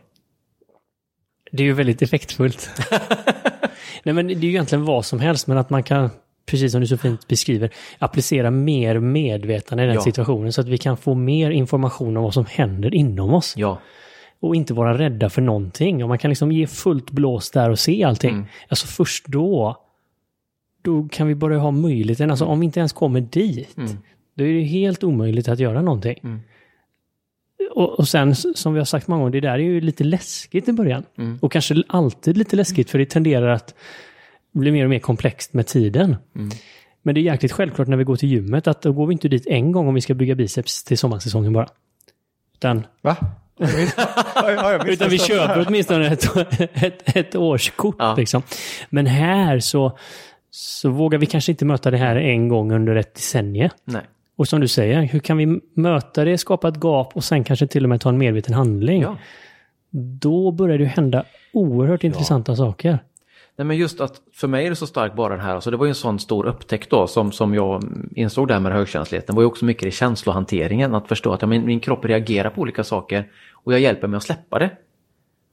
S2: Det är ju väldigt effektfullt. Nej, men det är ju egentligen vad som helst, men att man kan, precis som du så fint beskriver, applicera mer medvetande i den
S3: Ja.
S2: situationen så att vi kan få mer information om vad som händer inom oss.
S3: Ja,
S2: och inte vara rädda för någonting. Och man kan liksom ge fullt blås där och se allting.
S3: Mm.
S2: Alltså först då, då kan vi börja ha möjligheten. Alltså om vi inte ens kommer dit,
S3: Mm.
S2: då är det helt omöjligt att göra någonting.
S3: Mm.
S2: Och, och sen, som vi har sagt många gånger, det där är ju lite läskigt i början.
S3: Mm.
S2: Och kanske alltid lite läskigt, för det tenderar att bli mer och mer komplext med tiden.
S3: Mm.
S2: Men det är jäkligt självklart när vi går till gymmet att då går vi inte dit en gång om vi ska bygga biceps till sommarsäsongen bara. Utan,
S1: Va?
S2: Utan vi
S1: det här?
S2: köper åtminstone ett, ett, ett årskort.
S3: Ja.
S2: Liksom. Men här så, så vågar vi kanske inte möta det här en gång under ett decennium.
S3: Nej.
S2: Och som du säger, hur kan vi möta det, skapa ett gap och sen kanske till och med ta en medveten handling?
S3: Ja.
S2: Då börjar det hända oerhört intressanta saker.
S3: Nej men just att för mig är det så starkt bara den här, alltså det var ju en sån stor upptäckt då som, som jag insåg där med högkänsligheten. var ju också mycket i känslohanteringen, att förstå att ja, min, min kropp reagerar på olika saker och jag hjälper mig att släppa det.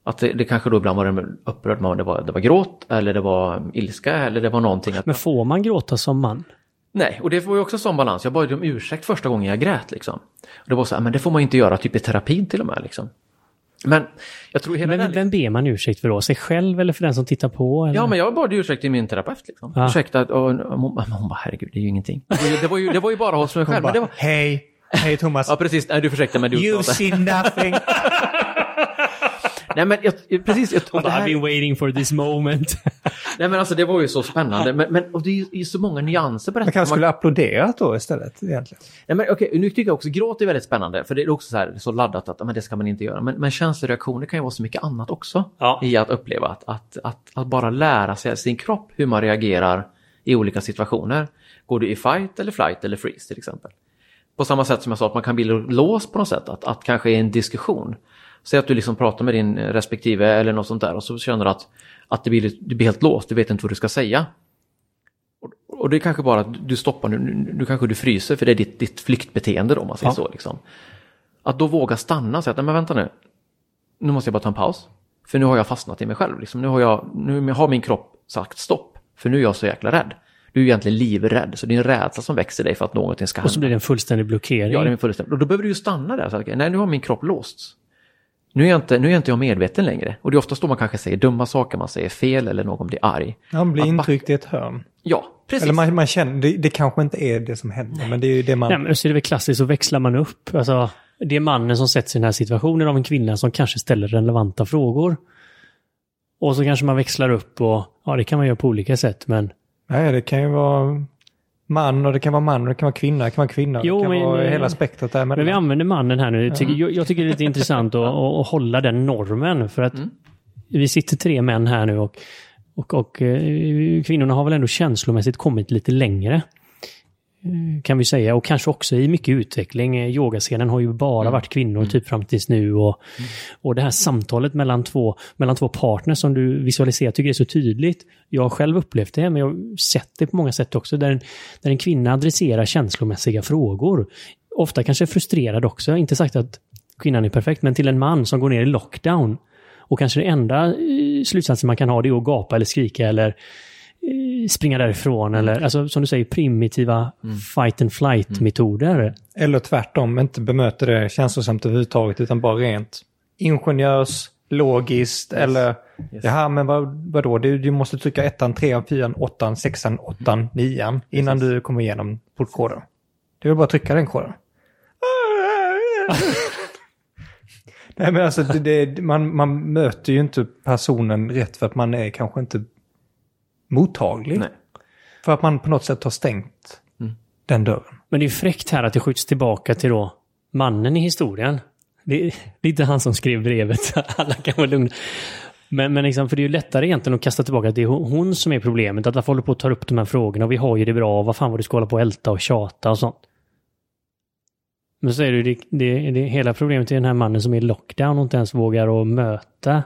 S3: Att det, det kanske då ibland var en upprörd, men det var, det var gråt eller det var ilska eller det var någonting.
S2: Men får man gråta som man?
S3: Nej, och det var ju också sån balans. Jag bad om ursäkt första gången jag grät liksom. Och det var så här, men det får man ju inte göra typ i terapin till och med liksom. Men jag tror hela
S2: Men
S3: den...
S2: vem ber man ursäkt för då? Sig själv eller för den som tittar på? Eller?
S3: Ja, men jag bad ursäkt till min terapeut. Liksom.
S2: Ja.
S3: Ursäkta, och, och, hon, bara, hon bara, herregud, det är ju ingenting. Det var ju, det var ju, det var ju bara hos mig
S1: Hon
S3: själv. Men det
S1: bara,
S3: var,
S1: hej, hej Thomas.
S3: ja, precis. Nej, du försökte, men du
S1: You
S3: uttalade.
S1: see nothing.
S3: Nej, men jag, precis. Jag, och det
S2: I've
S3: här,
S2: been waiting for this moment.
S3: nej, men alltså det var ju så spännande. Men, men och det är ju det är så många nyanser på detta.
S1: Man kanske
S3: Man-
S1: skulle applåderat då istället egentligen.
S3: Nej, men okej, nu tycker jag också gråt är väldigt spännande. För det är också så, här, så laddat att men det ska man inte göra. Men, men känsloreaktioner kan ju vara så mycket annat också.
S2: Ja.
S3: I att uppleva att, att, att, att bara lära sig sin kropp hur man reagerar i olika situationer. Går du i fight eller flight eller freeze till exempel. På samma sätt som jag sa att man kan bli låst på något sätt. Att, att kanske i en diskussion. Säg att du liksom pratar med din respektive eller något sånt där och så känner du att, att det blir, du blir helt låst. Du vet inte vad du ska säga. Och, och det är kanske bara att du stoppar nu, nu, kanske du fryser för det är ditt, ditt flyktbeteende då om man säger
S2: Ja.
S3: så. Liksom. Att då våga stanna och säga att nej men vänta nu. Nu måste jag bara ta en paus. För nu har jag fastnat i mig själv. Liksom. Nu, har jag, nu har min kropp sagt stopp. För nu är jag så jäkla rädd. Du är egentligen livrädd. Så det är en rädsla som växer dig för att någonting ska hända.
S2: Och så blir det en fullständig blockering.
S3: Ja, det är fullständigt. Och då behöver du ju stanna där. Så att, nej, nu har min kropp låsts. Nu är, jag inte, nu är inte jag medveten längre. Och det är oftast då man kanske säger dumma saker, man säger fel eller någon blir arg.
S1: Han blir
S3: Att backa-
S1: intryckt i ett hörn.
S3: Ja, precis.
S1: Eller man, man känner, det, det kanske inte är det som händer, men det är ju det man...
S2: Nej, men så är det väl klassiskt, så växlar man upp. Alltså, det är mannen som sätts i den här situationen av en kvinna som kanske ställer relevanta frågor. Och så kanske man växlar upp och, ja det kan man göra på olika sätt, men
S1: Nej, det kan ju vara man och det kan vara man och det kan vara kvinna, det kan vara kvinna.
S2: Jo,
S1: det kan
S2: men,
S1: vara
S2: eh,
S1: hela spektrat där
S2: Men vi använder mannen här nu. Jag tycker, jag, jag tycker det är lite intressant att, att, att hålla den normen. För att vi sitter tre män här nu och, och, och eh, kvinnorna har väl ändå känslomässigt kommit lite längre. Eh, Kan vi säga. Och kanske också i mycket utveckling. Eh, Yogascenen har ju bara varit kvinnor typ fram tills nu. Och, och det här samtalet mellan två, mellan två partners som du visualiserar tycker är så tydligt. Jag har själv upplevt det, men jag har sett det på många sätt också. Där en, där en kvinna adresserar känslomässiga frågor. Ofta kanske frustrerad också. Inte sagt att kvinnan är perfekt, men till en man som går ner i lockdown. Och kanske det enda eh, slutsatsen man kan ha det är att gapa eller skrika eller springa därifrån. Eller alltså, som du säger, primitiva fight and flight-metoder.
S1: Eller tvärtom, inte bemöter det känslosamt överhuvudtaget utan bara rent ingenjörs, logiskt eller jaha men vad, vadå, du, du måste trycka ettan, trean, fyran, åttan, sexan, åttan, nian innan du kommer igenom portkoden. Är väl bara att trycka den koden. Nej men alltså det, det, man, man möter ju inte personen rätt för att man är kanske inte mottaglig.
S3: Nej.
S1: För att man på något sätt har stängt den dörren.
S2: Men det är fräckt här att det skjuts tillbaka till då mannen i historien. Det är, det är inte han som skrev brevet, alla kan vara lugna. Men, men liksom, för det är ju lättare egentligen att kasta tillbaka att det är hon som är problemet. Att varför håller på att ta upp de här frågorna och vi har ju det bra. Vad fan vad du ska hålla på och älta och tjata och sånt. Men så är det ju det, det, det, hela problemet är den här mannen som är i lockdown och inte ens vågar att möta.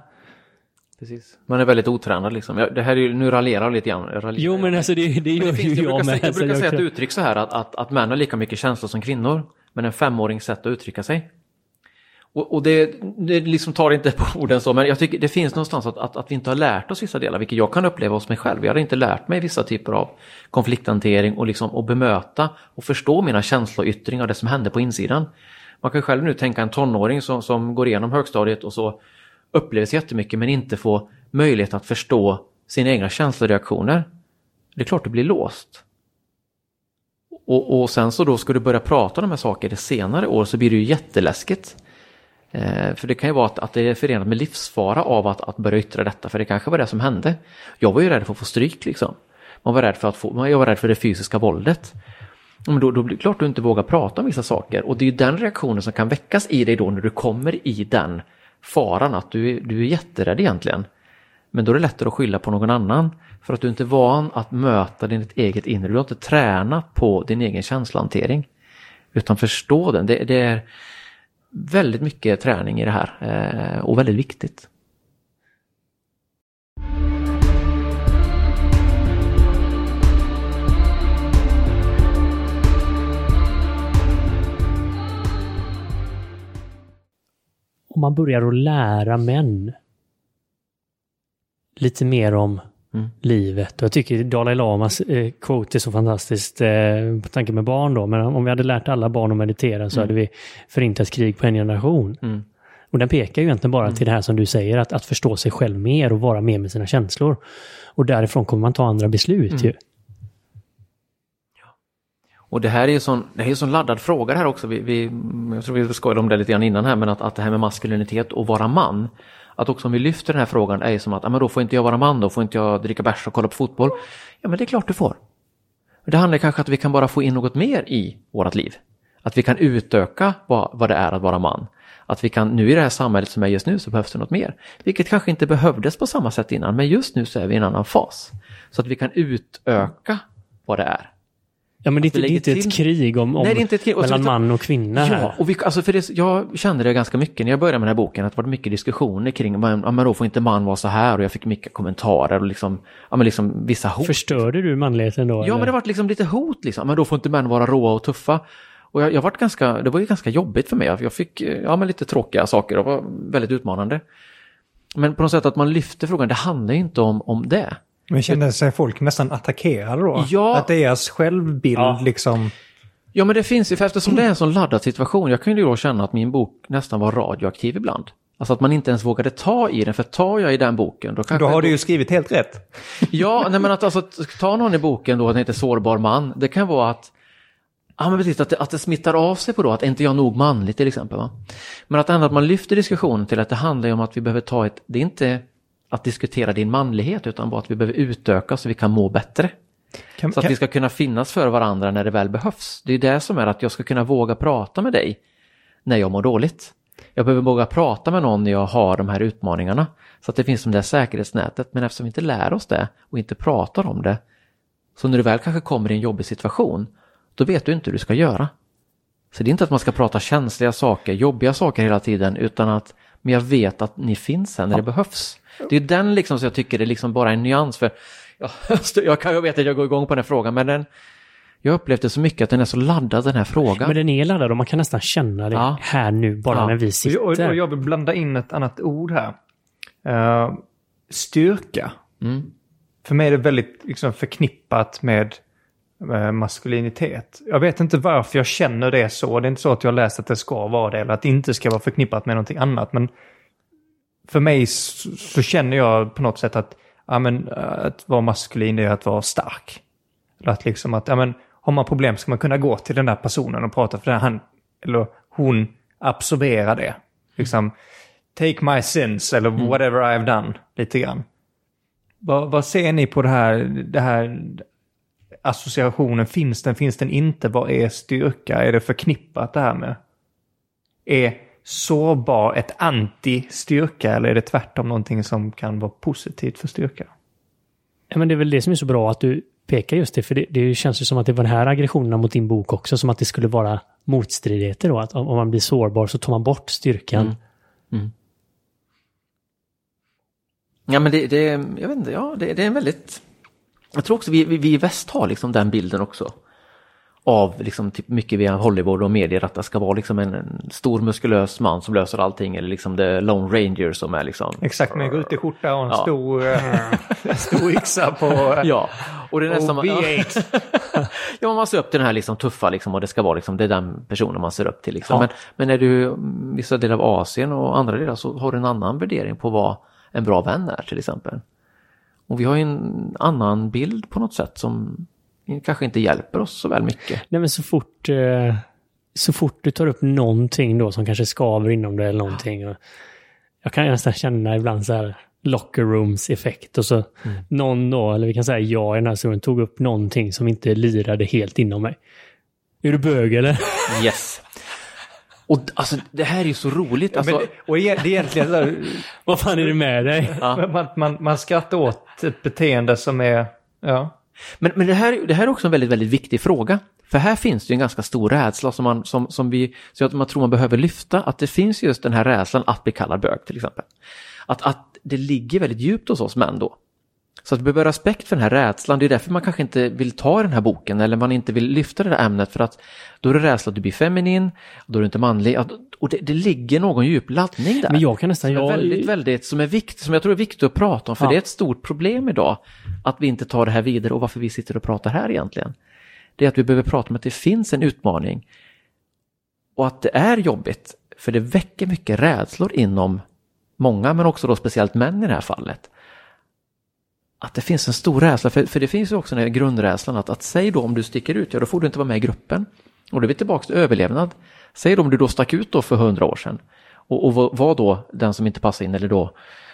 S3: Precis. Man är väldigt otränad liksom. Jag, det här är ju, nu raljerar jag lite grann. Jag raljerar.
S2: Jo men alltså det, det
S3: Men
S2: gör
S3: det finns,
S2: ju
S3: jag
S2: jag
S3: brukar,
S2: med.
S3: säga, jag brukar
S2: jag
S3: säga ett uttryck så här att, att, att män har lika mycket känslor som kvinnor. Men en femårings sätt att uttrycka sig. Och, och det, det liksom tar inte på orden så, men jag tycker det finns någonstans att, att, att vi inte har lärt oss vissa delar, vilket jag kan uppleva hos mig själv. Jag har inte lärt mig vissa typer av konflikthantering och, liksom, och bemöta och förstå mina känsloyttringar, det som hände på insidan. Man kan själv nu tänka en tonåring som, som går igenom högstadiet och så upplever sig jättemycket men inte får möjlighet att förstå sina egna känsloreaktioner. Det är klart du blir låst. Och, och sen så då ska du börja prata om de här sakerna senare år så blir det ju jätteläskigt. Eh, för det kan ju vara att, att det är förenat med livsfara av att, att börja yttra detta, för det kanske var det som hände. Jag var ju rädd för att få stryk liksom. Man var rädd för, att få, jag var rädd för det fysiska våldet. Men då, då blir det klart att du inte vågar prata om vissa saker och det är ju den reaktionen som kan väckas i dig då när du kommer i den faran att du, du är jätterädd egentligen. Men då är det lättare att skylla på någon annan för att du inte är van att möta ditt eget inre. Du har inte tränat på din egen känslohantering. Utan förstå den. Det, det är väldigt mycket träning i det här eh, och väldigt viktigt.
S2: Om man börjar att lära män lite mer om mm. livet. Och jag tycker Dalai Lamas eh, quote är så fantastiskt, eh, på tanke med barn då, men om vi hade lärt alla barn att meditera så mm. hade vi förintat krig på en generation. Mm. Och den pekar ju egentligen bara mm. till det här som du säger, att, att förstå sig själv mer och vara mer med sina känslor. Och därifrån kommer man ta andra beslut mm. ju.
S3: Och det här är ju sån, det här är en sån laddad fråga här också. Vi, vi, jag tror vi skojade om det lite grann innan här, men att, att det här med maskulinitet och vara man att också om vi lyfter den här frågan är ju som att, ja men då får inte jag vara man, då får inte jag dricka bärs och kolla på fotboll. Ja men det är klart du får. Det handlar kanske om att vi kan bara få in något mer i vårt liv. Att vi kan utöka vad, vad det är att vara man. Att vi kan, nu i det här samhället som är just nu så behövs det något mer. Vilket kanske inte behövdes på samma sätt innan, men just nu så är vi i en annan fas. Så att vi kan utöka vad det är.
S2: Ja, men det, är inte ett krig om, om Nej, det är inte ett krig. mellan man och kvinna. Ja,
S3: och vi, alltså för det, jag kände det ganska mycket när jag började med den här boken, att det var mycket diskussioner kring, ja, men då får inte man vara så här och jag fick mycket kommentarer och liksom, ja, men liksom vissa hot.
S2: Förstörde du manligheten då?
S3: Ja, eller? men det var liksom lite hot liksom, men då får inte män vara råa och tuffa. Och jag, jag var ganska, det var ju ganska jobbigt för mig, jag fick ja, men lite tråkiga saker och var väldigt utmanande. Men på något sätt att man lyfter frågan, det handlar ju inte om, om det.
S1: Men känner sig folk nästan attackerade då? Ja. Att deras självbild ja. liksom...
S3: Ja men det finns ju, för eftersom det är en sån laddad situation, jag kunde ju då känna att min bok nästan var radioaktiv ibland. Alltså att man inte ens vågade ta i den, för tar jag i den boken då kanske...
S1: Då har du ju skrivit helt rätt.
S3: Ja, nej men att alltså ta någon i boken då, den heter Sårbar man, det kan vara att Ja men precis, att det, att det smittar av sig på då, att inte jag nog manlig till exempel. Va? Men att ändå att man lyfter diskussionen till att det handlar om att vi behöver ta ett, det är inte att diskutera din manlighet utan bara att vi behöver utöka så vi kan må bättre. Kan, så att kan... vi ska kunna finnas för varandra när det väl behövs. Det är det som är att jag ska kunna våga prata med dig när jag mår dåligt. Jag behöver våga prata med någon när jag har de här utmaningarna. Så att det finns som det här säkerhetsnätet. Men eftersom vi inte lär oss det och inte pratar om det. Så när du väl kanske kommer i en jobbig situation. Då vet du inte hur du ska göra. Så det är inte att man ska prata känsliga saker, jobbiga saker hela tiden. Utan att men jag vet att ni finns här när det behövs. Det är den liksom som jag tycker är liksom bara en nyans. för ja, Jag kan ju veta att jag går igång på den här frågan, men den, jag upplevde så mycket att den är så laddad den här frågan.
S2: Men den är laddad och man kan nästan känna det ja. här nu bara ja. när vi sitter.
S1: Och, och, jag vill blanda in ett annat ord här. Uh, styrka. Mm. För mig är det väldigt liksom, förknippat med uh, maskulinitet. Jag vet inte varför jag känner det så. Det är inte så att jag läst att det ska vara det eller att det inte ska vara förknippat med någonting annat. Men för mig så, så, känner jag på något sätt att, ja, men, att vara maskulin är att vara stark. Eller att liksom att, ja, men, har man problem ska man kunna gå till den där personen och prata för han eller hon absorberar det. Liksom, take my sins eller mm. whatever I've done, lite grann. Vad, vad ser ni på det här, det här associationen? Finns den, finns den inte? Vad är styrka? Är det förknippat det här med? Är sårbar ett anti-styrka eller är det tvärtom någonting som kan vara positivt för styrka?
S2: Ja, men det är väl det som är så bra att du pekar just det, för det, det känns ju som att det var den här aggressionerna mot din bok också, som att det skulle vara motstridigheter då, att om man blir sårbar så tar man bort styrkan. Mm. Mm.
S3: Ja men det, det, jag vet inte, ja det, det är en väldigt, jag tror också vi, vi, vi i väst har liksom den bilden också. Av liksom typ mycket via Hollywood och medier att det ska vara liksom en, en stor muskulös man som löser allting eller liksom The Lone Ranger som är liksom...
S1: Exakt, med en gutig skjorta och en
S3: Ja.
S1: stor, eh, stor yxa på...
S3: Ja, och det är nästan...
S1: och V8.
S3: Ja, man ser upp till den här liksom tuffa liksom, och det ska vara liksom, det är den personen man ser upp till. Liksom.
S1: Ja.
S3: Men, men när du mm, vissa delar av Asien och andra delar så har du en annan värdering på vad en bra vän är till exempel. Och vi har ju en annan bild på något sätt som kanske inte hjälper oss så väl mycket.
S2: Nej men så fort, eh, så fort du tar upp någonting då som kanske skaver inom det eller någonting. Och jag kan nästan känna ibland så här locker rooms effekt och så någon då, eller vi kan säga jag i den här stunden, tog upp någonting som inte lirade helt inom mig. Är du bög eller?
S3: Yes. Och alltså det här är ju så roligt. Alltså,
S1: Men, och e- det är egentligen så här,
S2: Vad fan är det med dig?
S1: man, man, man skrattar åt ett beteende som är... Ja.
S3: Men, men det, här, det här är också en väldigt, väldigt viktig fråga. För här finns det ju en ganska stor rädsla som man, som, som vi, som man tror man behöver lyfta, att det finns just den här rädslan att bli kallad bög till exempel. Att, att det ligger väldigt djupt hos oss män då. Så att vi behöver respekt för den här rädslan, det är därför man kanske inte vill ta den här boken eller man inte vill lyfta det där ämnet för att då är det rädsla att du blir feminin, då är du inte manlig och det, det ligger någon djup laddning där.
S2: Men jag kan nästan...
S3: Som är
S2: Jag,
S3: väldigt, väldigt, som är viktigt, som jag tror är viktigt att prata om, för
S2: Ja.
S3: det är ett stort problem idag att vi inte tar det här vidare och varför vi sitter och pratar här egentligen. Det är att vi behöver prata om att det finns en utmaning och att det är jobbigt, för det väcker mycket rädslor inom många, men också då speciellt män i det här fallet. Att det finns en stor rädsla, för, för det finns ju också den här grundrädslan att, att säg då om du sticker ut, ja då får du inte vara med i gruppen. Och då är vi tillbaka till överlevnad. Säg då om du då stack ut då för hundra år sedan och, och var- var då den som inte passade in eller då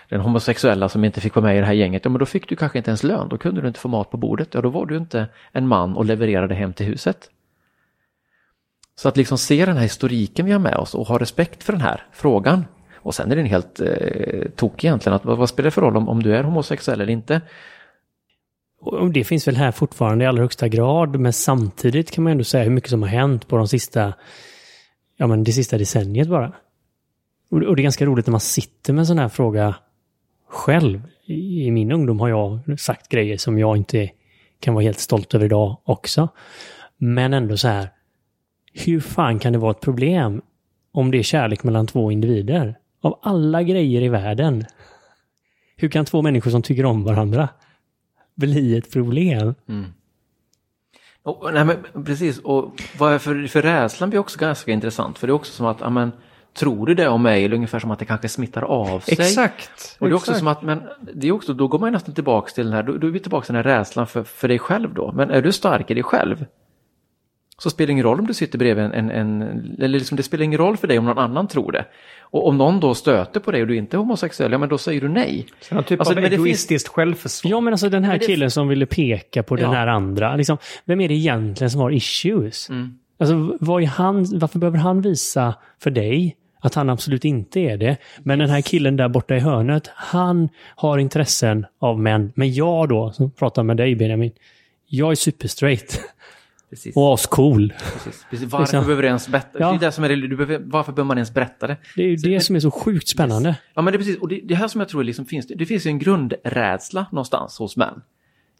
S3: den homosexuella som inte fick vara med i det här gänget, ja men då fick du kanske inte ens lön, då kunde du inte få mat på bordet, ja då var du inte en man och levererade hem till huset. Så att liksom se den här historiken vi har med oss och ha respekt för den här frågan. Och sen är den helt eh, tokig egentligen, att vad, vad spelar det för roll om, om du är homosexuell eller inte?
S2: Och det finns väl här fortfarande i allra högsta grad, men samtidigt kan man ändå säga hur mycket som har hänt på de sista, ja men det sista decenniet bara. Och det är ganska roligt när man sitter med en sån här fråga själv. I i min ungdom har jag sagt grejer som jag inte kan vara helt stolt över idag också. Men ändå så här, hur fan kan det vara ett problem om det är kärlek mellan två individer? Av alla grejer i världen, hur kan två människor som tycker om varandra bli ett problem?
S3: Och, nej, men, precis, och vad är för, för rädslan blir också ganska intressant, för det är också som att, ja, men, tror du det om mig? Eller ungefär som att det kanske smittar av sig.
S1: Exakt.
S3: Och det är också
S1: exakt.
S3: som att, men det är också, då går man ju nästan tillbaka till den här, då, då är vi tillbaka till den här rädslan för, för dig själv då. Men är du stark i dig själv, så spelar det ingen roll om du sitter bredvid en, en, en eller liksom det spelar ingen roll för dig om någon annan tror det. Och om någon då stöter på dig och du inte är homosexuell, ja men då säger du nej.
S1: Så någon typ
S3: Alltså,
S1: av
S3: men det finns-
S1: egoistiskt självförsvar.
S2: Ja, men alltså den här
S3: det-
S2: killen som ville peka på den
S3: Ja.
S2: här andra. Liksom, vem är det egentligen som har issues?
S3: Mm.
S2: Alltså, vad är han, varför behöver han visa för dig att han absolut inte är det? Men den här killen där borta i hörnet, han har intressen av män. Men jag då, som pratar med dig Benjamin, jag är superstraight
S3: Precis.
S2: och ascool.
S3: Precis. Precis. Varför
S2: Liksom.
S3: behöver du ens berätta?
S2: Ja.
S3: Det är det som är, du behöver, varför behöver man ens berätta det?
S2: Det är ju det som är så sjukt spännande.
S3: Ja men det är precis, och det, det här som jag tror liksom finns, det finns ju en grundrädsla någonstans hos män.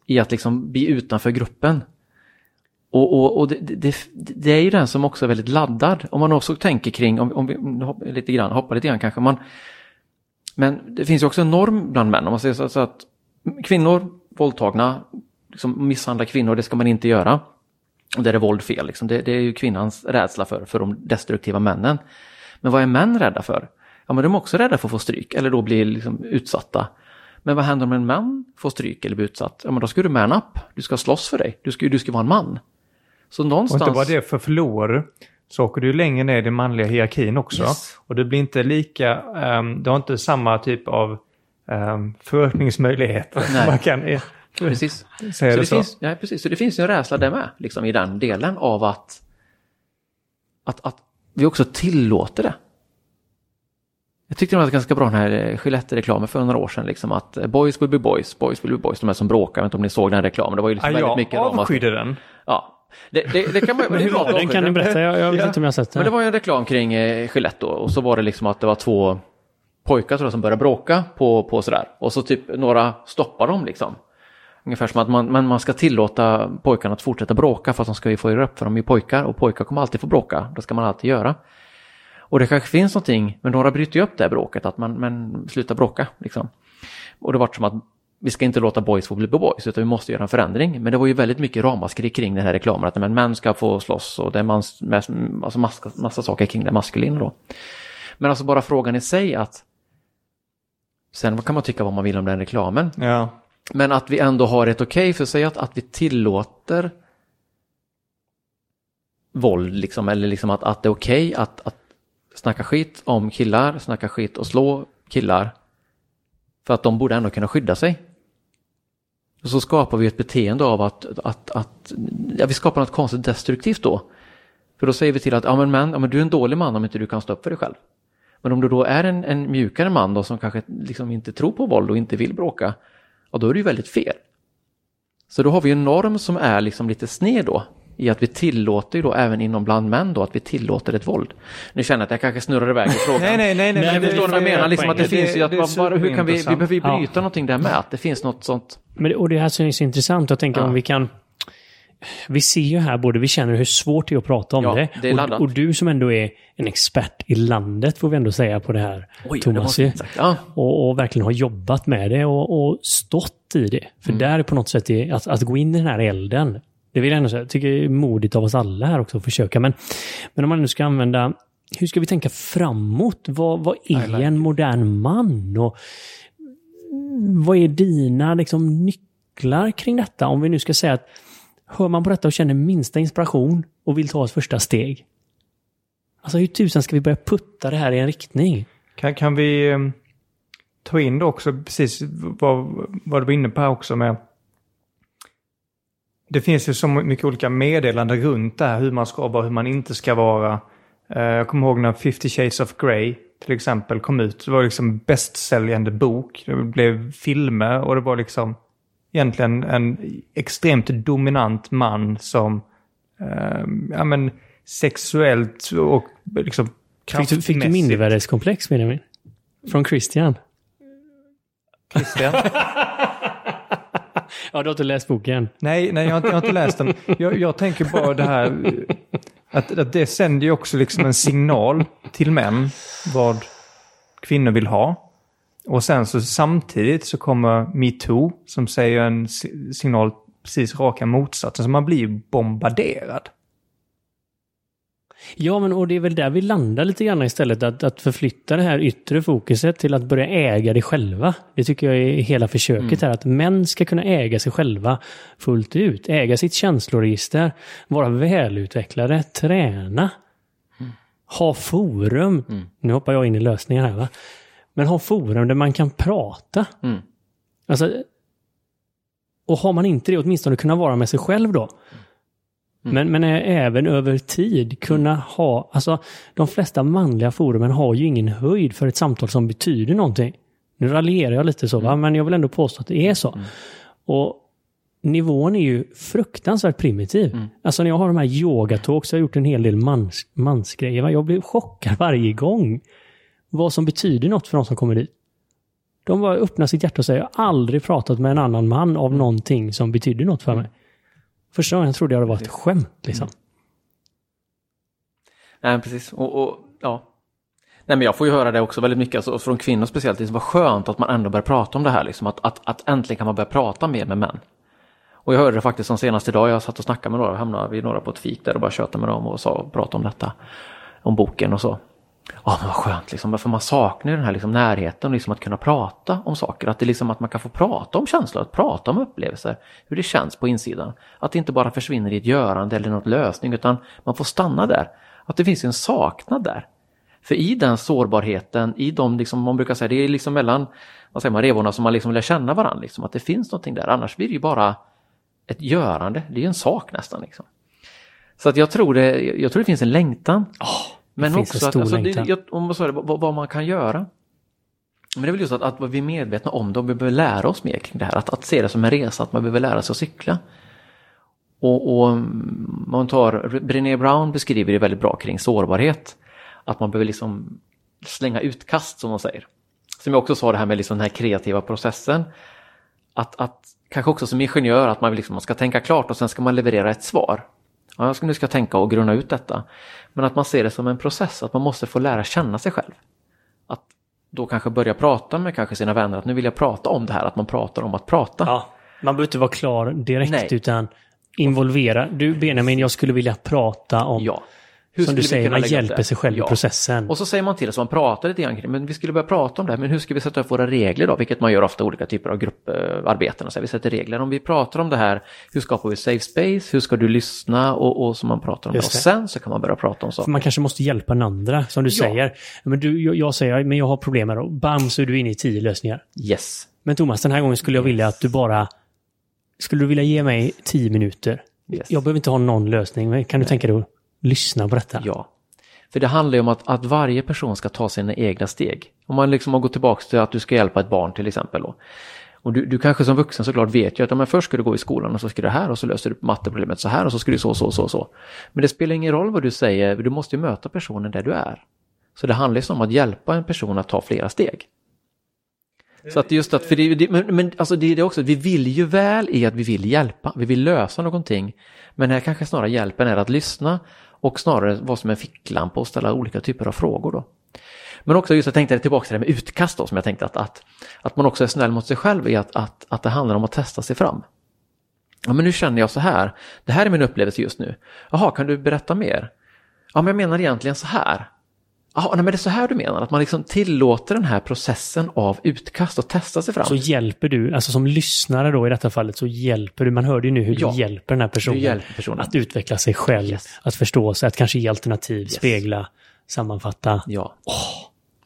S3: I att liksom bli utanför gruppen. Och, och, och det, det, det är ju den som också är väldigt laddad. Om man också tänker kring, om, om vi hoppar lite grann, hoppar lite grann kanske, man... Men det finns ju också en norm bland män, om man säger så, så att kvinnor, våldtagna, liksom misshandla kvinnor, det ska man inte göra. Och där är våld fel, liksom. det, det är ju kvinnans rädsla för, för de destruktiva männen. Men vad är män rädda för? Ja, men de är också rädda för att få stryk eller då bli liksom utsatta. Men vad händer om en man får stryk eller blir utsatt? Ja, men då ska du man up. Du ska slåss för dig. Du ska, du ska vara en man. Så
S1: Och
S3: någonstans...
S1: inte bara det, för förlorar du så åker du längre ner i den manliga hierarkin också.
S3: Yes.
S1: Och det blir inte lika, um, du har inte samma typ av um, förökningsmöjligheter.
S3: Nej.
S1: Man kan
S3: Precis.
S1: säga
S3: Så
S1: det så.
S3: finns, ja, precis. så det finns ju en rädsla där med, liksom, i den delen av att, att, att vi också tillåter det. Jag tyckte det var ganska bra den här eh, Gillette-reklamen för några år sedan, liksom, att eh, boys will be boys, boys will be boys, de här som bråkar, jag vet inte om ni såg den reklamen, det var ju liksom
S1: Ja,
S3: väldigt
S1: jag
S3: mycket ramaskri.
S1: avskydde den.
S3: Ja, det, det, det kan man
S2: Men hur var den? Kan ni berätta? Jag, jag vet
S1: Ja.
S2: inte om jag har sett
S3: Men
S2: den.
S3: det var ju en reklam kring eh, då och så var det liksom att det var två pojkar tror jag som började bråka på, på sådär och så typ några stoppar dem liksom. Ungefär som att man, men man ska tillåta pojkarna att fortsätta bråka för att de ska ju få göra upp för de är ju pojkar och pojkar kommer alltid få bråka. Det ska man alltid göra. Och det kanske finns någonting, men några bryter ju upp det här bråket, att man men, slutar bråka. Liksom. Och det vart som att vi ska inte låta boys få bli boys, utan vi måste göra en förändring. Men det var ju väldigt mycket ramaskri kring den här reklamen, att men, män ska få slåss och det är mans, alltså massa, massa saker kring det maskulina då. Men alltså bara frågan i sig att Sen kan man tycka vad man vill om den reklamen.
S1: Ja.
S3: Men att vi ändå har ett okej okay för sig att, att vi tillåter våld, liksom, eller liksom att, att det är okej okay att, att snacka skit om killar, snacka skit och slå killar. För att de borde ändå kunna skydda sig. Och så skapar vi ett beteende av att, att, att ja, vi skapar något konstigt destruktivt då. För då säger vi till att ja, men, man, ja, men du är en dålig man om inte du kan stå upp för dig själv. Men om du då är en, en mjukare man då som kanske liksom inte tror på våld och inte vill bråka, ja då är det ju väldigt fel. Så då har vi en norm som är liksom lite sned då i att vi tillåter ju då även inom bland män då att vi tillåter ett våld. Nu känner jag att jag kanske snurrar iväg i frågan.
S1: nej, nej, nej. nej
S3: men förstår du vad jag menar? Liksom att det, det finns ju att
S1: det,
S3: bara, hur kan vi, vi behöver ju bryta
S2: Ja.
S3: någonting där med. Att det finns något sånt.
S2: Men, och det här så intressant, jag tänker
S3: Ja.
S2: om vi kan... Vi ser ju här både, vi känner hur svårt det är att prata om
S3: Ja,
S2: det.
S3: det
S2: och, och du som ändå är en expert i landet, får vi ändå säga på det här,
S3: Oj, det
S2: Thomas.
S3: sagt. Ja.
S2: och, och verkligen har jobbat med det och, och stått i det. För
S3: Mm.
S2: där är på något sätt, det, att, att gå in i den här elden, det vill jag ändå säga, jag tycker det är modigt av oss alla här också att försöka. Men, men om man nu ska använda, hur ska vi tänka framåt? Vad, vad är en modern man? Och vad är dina liksom, nycklar kring detta? Om vi nu ska säga att hör man på detta och känner minsta inspiration och vill ta ett första steg. Alltså hur tusan ska vi börja putta det här i en riktning?
S1: Kan, kan vi eh, ta in det också, precis vad, vad du var inne på här också med det finns ju så mycket olika meddelanden runt det här, hur man ska vara, hur man inte ska vara. Eh, jag kommer ihåg när 50 Shades of Grey till exempel kom ut. Det var liksom bästsäljande bok. Det blev filmer och det var liksom egentligen en extremt dominant man som eh, ja, men sexuellt och liksom
S2: Fick du, fick du
S1: kraftmässigt-
S2: mindervärdeskomplex Benjamin? Från Christian?
S1: Christian?
S2: Ja, du har inte läst boken.
S1: Nej, nej jag, har inte, jag har inte läst den. Jag, jag tänker bara det här att, att det sänder ju också liksom en signal till män vad kvinnor vill ha. Och sen så samtidigt så kommer metoo som säger en si- signal precis raka motsatsen. Så man blir ju bombarderad.
S2: Ja, men och det är väl där vi landar lite grann istället. Att, att förflytta det här yttre fokuset till att börja äga det själva. Det tycker jag är hela försöket här. Att män ska kunna äga sig själva fullt ut. Äga sitt känsloregister. Vara välutvecklade. Träna. Ha forum. Nu hoppar jag in i lösningen här va. Men ha forum där man kan prata.
S3: Mm.
S2: Alltså, och har man inte det, åtminstone kunna vara med sig själv då. Men, men även över tid kunna ha, alltså de flesta manliga forumen har ju ingen höjd för ett samtal som betyder någonting. Nu raljerar jag lite så, va? men jag vill ändå påstå att det är så. Och nivån är ju fruktansvärt primitiv. Alltså när jag har de här yogatalks, jag har gjort en hel del mans, mansgrejer, va? jag blir chockad varje gång. Vad som betyder något för de som kommer dit. De bara öppnar sitt hjärta och säger, jag har aldrig pratat med en annan man av någonting som betydde något för mig. Första gången trodde jag det var ett skämt liksom.
S3: Nej, precis. Och, och, ja. Nej, men jag får ju höra det också väldigt mycket, alltså, från kvinnor speciellt. Det var skönt att man ändå börjar prata om det här, liksom, att, att, att äntligen kan man börja prata mer med män. Och jag hörde det faktiskt som senaste idag, jag satt och snackade med några, hamnade vi några på ett fik där och bara tjötade med dem och sa, pratade om detta, om boken och så. Ja, men vad skönt liksom, för man saknar ju den här liksom, närheten och liksom att kunna prata om saker. Att det liksom att man kan få prata om känslor, att prata om upplevelser, hur det känns på insidan. Att det inte bara försvinner i ett görande eller något lösning, utan man får stanna där. Att det finns en saknad där. För i den sårbarheten, i de, liksom, man brukar säga, det är liksom mellan vad säger man, revorna som man liksom lär känna varandra, liksom, att det finns någonting där. Annars blir det ju bara ett görande, det är ju en sak nästan. Liksom. Så att jag tror det, jag tror det finns en längtan men
S2: en
S3: också att, alltså, det, jag, om man säger vad, vad man kan göra. Men det är väl just att, att vi är medvetna om det och vi behöver lära oss mer kring det här. Att, att se det som en resa, att man behöver lära sig att cykla. Och, och mm, man tar, Brené Brown beskriver det väldigt bra kring sårbarhet. Att man behöver liksom slänga utkast som man säger. Som jag också sa det här med liksom den här kreativa processen. Att, att kanske också som ingenjör att man, liksom, man ska tänka klart och sen ska man leverera ett svar. Ja, nu ska jag tänka och grunna ut detta. Men att man ser det som en process, att man måste få lära känna sig själv. Att då kanske börja prata med kanske sina vänner, att nu vill jag prata om det här, att man pratar om att prata.
S2: Ja, man behöver inte vara klar direkt
S3: Nej.
S2: utan involvera. Du Benjamin, jag skulle vilja prata om...
S3: Ja.
S2: Som
S3: skulle
S2: du säger, man hjälper sig själv
S3: Ja.
S2: i processen.
S3: Och så säger man till så man pratar lite grann men vi skulle börja prata om det här, men hur ska vi sätta upp våra regler då? Vilket man gör ofta i olika typer av grupparbeten. Så här, vi sätter regler, om vi pratar om det här, hur skapar vi safe space, hur ska du lyssna och, och så man pratar om det.
S2: Just
S3: Och
S2: det.
S3: sen så kan man börja prata om saker.
S2: man kanske måste hjälpa den andra, som du
S3: Ja.
S2: säger. Men du, jag, jag säger, men jag har problem med det. Och Bam, så är du inne i tio lösningar.
S3: Yes.
S2: Men Thomas, den här gången skulle jag vilja att du bara... Skulle du vilja ge mig tio minuter?
S3: Yes.
S2: Jag behöver inte ha någon lösning, men kan du tänka dig att lyssna på detta?
S3: Ja. För det handlar ju om att, att varje person ska ta sina egna steg. Om man liksom har gått tillbaka till att du ska hjälpa ett barn till exempel. Då. Och du, du kanske som vuxen såklart vet ju att ja, men först ska du gå i skolan och så ska du här och så löser du matteproblemet så här och så ska du så, så, så, så. Men det spelar ingen roll vad du säger, du måste ju möta personen där du är. Så det handlar ju om att hjälpa en person att ta flera steg. Så att just att, för det, det, men, men alltså det är det också, vi vill ju väl i att vi vill hjälpa, vi vill lösa någonting. Men här kanske snarare hjälpen är att lyssna och snarare vara som en ficklampa och ställa olika typer av frågor då. Men också just jag tänkte tillbaka till det här med utkast då som jag tänkte att, att, att man också är snäll mot sig själv i att, att, att det handlar om att testa sig fram. Ja men nu känner jag så här, det här är min upplevelse just nu. Jaha, kan du berätta mer? Ja men jag menar egentligen så här. Jaha, nej, men det är så här du menar, att man liksom tillåter den här processen av utkast och testa sig fram.
S2: Så hjälper du, alltså som lyssnare då i detta fallet, så hjälper du, man hörde ju nu hur
S3: Ja.
S2: du hjälper den här personen,
S3: hjälper personen.
S2: att utveckla sig själv,
S3: Yes.
S2: att förstå sig, att kanske ge alternativ, spegla, sammanfatta.
S3: Ja.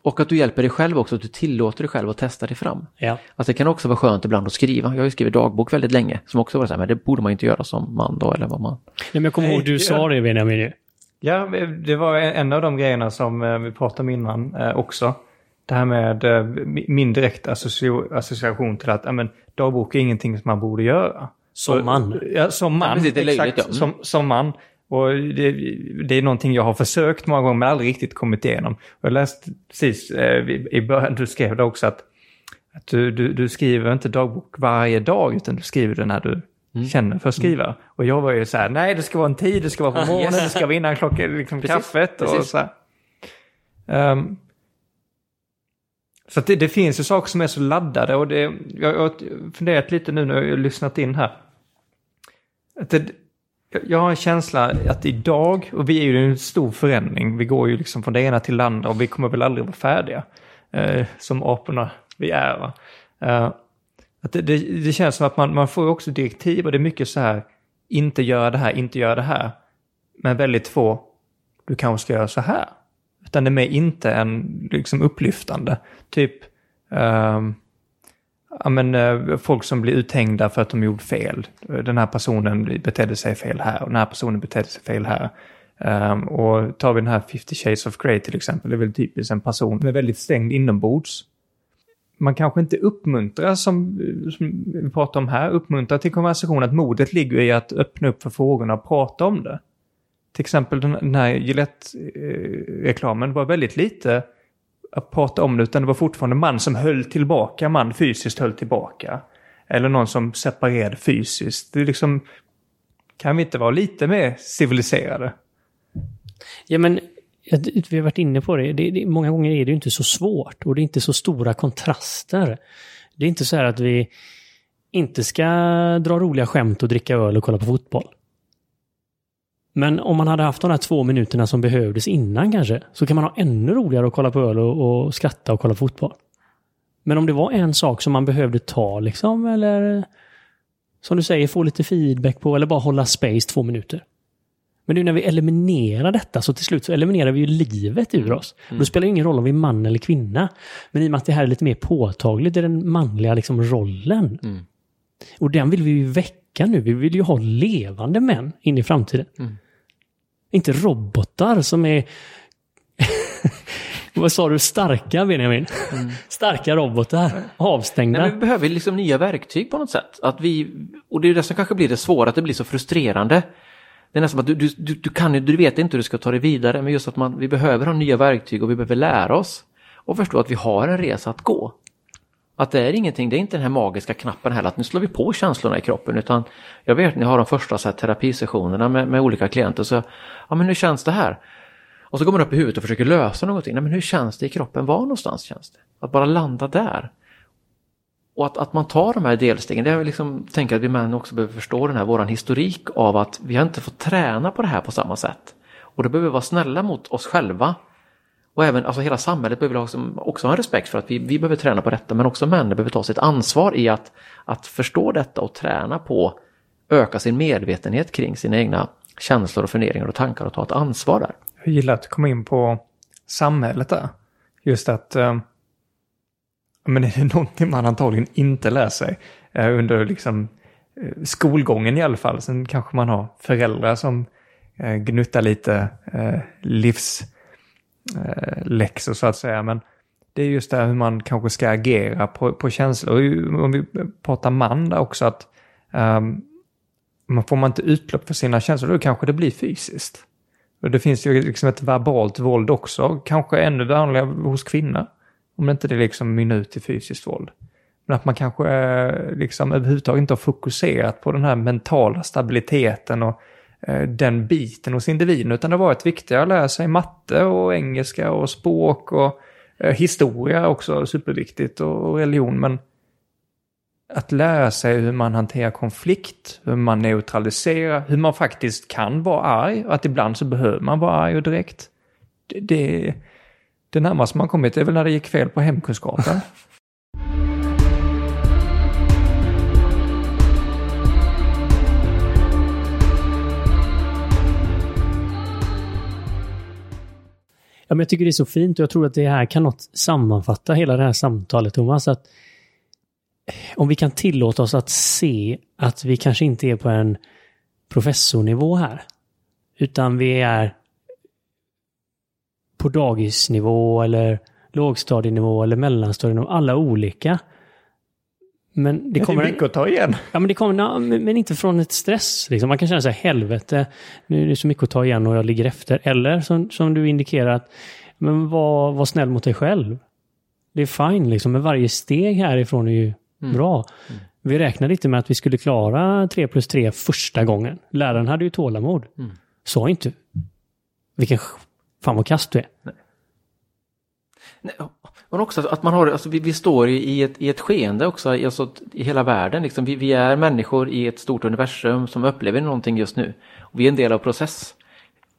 S3: Och att du hjälper dig själv också, att du tillåter dig själv att testa dig fram.
S2: Ja.
S3: Alltså det kan också vara skönt ibland att skriva. Jag har ju skrivit dagbok väldigt länge, som också var så här, men det borde man inte göra som man då, eller vad man...
S2: Nej, men jag kommer ihåg du
S1: ja.
S2: sa det Benjamin.
S1: Ja, det var en av de grejerna som eh, vi pratade om innan eh, också. Det här med eh, min direkta association till att men, dagbok är ingenting som man borde göra.
S2: Som man.
S1: Ja, som man.
S3: Ja, precis, det är löjligt,
S1: exakt,
S3: ja.
S1: som, som man. Och det, det är någonting jag har försökt många gånger men aldrig riktigt kommit igenom. Jag läste precis i, i början, du skrev det också att, att du, du, du skriver inte dagbok varje dag utan du skriver det när du
S3: Mm.
S1: känner för att skriva. Och jag var ju så här, nej det ska vara en tid, det ska vara på morgonen,
S3: Yes.
S1: det ska vara innan klockan, liksom
S3: Precis,
S1: kaffet och
S3: precis.
S1: så här. Ehm, så det, det finns ju saker som är så laddade och det, jag, jag har funderat lite nu när jag har lyssnat in här. Att det, jag- har en känsla att idag, och vi är ju i en stor förändring, vi går ju liksom från det ena till det andra och vi kommer väl aldrig vara färdiga. Eh, som aporna vi är. Eh, att det, det, det känns som att man, man får också direktiv och det är mycket så här, inte göra det här, inte göra det här. Men väldigt få, du kanske ska göra så här. Utan det är mer inte en, liksom upplyftande. Typ, um, ja men eh, folk som blir uthängda för att de gjort fel. Den här personen betedde sig fel här och den här personen betedde sig fel här. Um, och tar vi den här 50 Shades of Grey till exempel, det är väl typiskt en person med väldigt stängd inombords. Man kanske inte uppmuntrar, som, som vi pratar om här, uppmuntrar till konversation, att modet ligger i att öppna upp för frågorna och prata om det. Till exempel den, här Gillette-reklamen var väldigt lite att prata om det, utan det var fortfarande man som höll tillbaka, man fysiskt höll tillbaka. Eller någon som separerade fysiskt. Det är liksom, kan vi inte vara lite mer civiliserade?
S2: Ja, men vi har varit inne på det. Det, det. Många gånger är det ju inte så svårt och det är inte så stora kontraster. Det är inte så här att vi inte ska dra roliga skämt och dricka öl och kolla på fotboll. Men om man hade haft de här två minuterna som behövdes innan kanske, så kan man ha ännu roligare att kolla på öl och, och skratta och kolla på fotboll. Men om det var en sak som man behövde ta liksom, eller som du säger, få lite feedback på, eller bara hålla space två minuter. Men nu när vi eliminerar detta så till slut så eliminerar vi ju livet ur oss. Och Då spelar det ingen roll om vi är man eller kvinna. Men i och med att det här är lite mer påtagligt i den manliga liksom, rollen.
S3: Mm.
S2: Och den vill vi ju väcka nu. Vi vill ju ha levande män in i framtiden.
S3: Mm.
S2: Inte robotar som är... Vad sa du? Starka Benjamin? Starka robotar. Avstängda.
S3: Nej, men vi behöver liksom nya verktyg på något sätt. Att vi, och det är det som kanske blir det svåra, att det blir så frustrerande. Det är nästan som att du, du, du, du kan ju, du vet inte hur du ska ta dig vidare, men just att man, vi behöver ha nya verktyg och vi behöver lära oss och förstå att vi har en resa att gå. Att det är ingenting, det är inte den här magiska knappen heller att nu slår vi på känslorna i kroppen utan jag vet när jag har de första så här, terapisessionerna med, med olika klienter så, ja men hur känns det här? Och så går man upp i huvudet och försöker lösa någonting. Nej, men hur känns det i kroppen? Var någonstans känns det? Att bara landa där. Och att, att man tar de här delstegen, det är liksom, tänker att vi män också behöver förstå den här våran historik av att vi har inte fått träna på det här på samma sätt. Och då behöver vi vara snälla mot oss själva. Och även, alltså hela samhället behöver också, också ha en respekt för att vi, vi behöver träna på detta, men också männen behöver ta sitt ansvar i att, att förstå detta och träna på, öka sin medvetenhet kring sina egna känslor och funderingar och tankar och ta ett ansvar där.
S1: Jag gillar att komma in på samhället där. Just att eh, men är det någonting man antagligen inte lär sig eh, under liksom, eh, skolgången i alla fall. Sen kanske man har föräldrar som eh, gnuttar lite livsläxor så att säga. Men det är just det här hur man kanske ska agera på, på känslor. Om vi pratar man där också att um, får man inte utlopp för sina känslor då kanske det blir fysiskt. Och det finns ju liksom ett verbalt våld också, kanske ännu vanligare hos kvinnor. Om inte det liksom mynnar ut i fysiskt våld. Men att man kanske eh, liksom överhuvudtaget inte har fokuserat på den här mentala stabiliteten och eh, den biten hos individen. Utan det har varit viktigare att lära sig matte och engelska och språk och eh, historia också superviktigt och religion. Men att lära sig hur man hanterar konflikt, hur man neutraliserar, hur man faktiskt kan vara arg och att ibland så behöver man vara arg och direkt. Det, det, det närmaste man kommit är väl när det gick fel på hemkunskapen.
S2: Ja, men jag tycker det är så fint och jag tror att det här kan något sammanfatta hela det här samtalet, Thomas. Att om vi kan tillåta oss att se att vi kanske inte är på en professornivå här. Utan vi är på dagisnivå eller lågstadienivå eller mellanstadienivå. Alla olika. Men det kommer...
S1: Det är mycket att ta igen.
S2: Ja, men det kommer, men inte från ett stress. Liksom. Man kan känna sig helvete, nu är det så mycket att ta igen och jag ligger efter. Eller som, som du indikerar, att, men var, var snäll mot dig själv. Det är fine, liksom. men varje steg härifrån är ju mm. bra. Mm. Vi räknade inte med att vi skulle klara 3 plus 3 första gången. Läraren hade ju tålamod. Mm. Sa inte vilken Fan vad kast du är. Nej.
S3: Nej, men också att man har, alltså vi, vi står i ett, i ett skeende också, alltså, i hela världen. Liksom. Vi, vi, är människor i ett stort universum som upplever någonting just nu. Och vi är en del av process.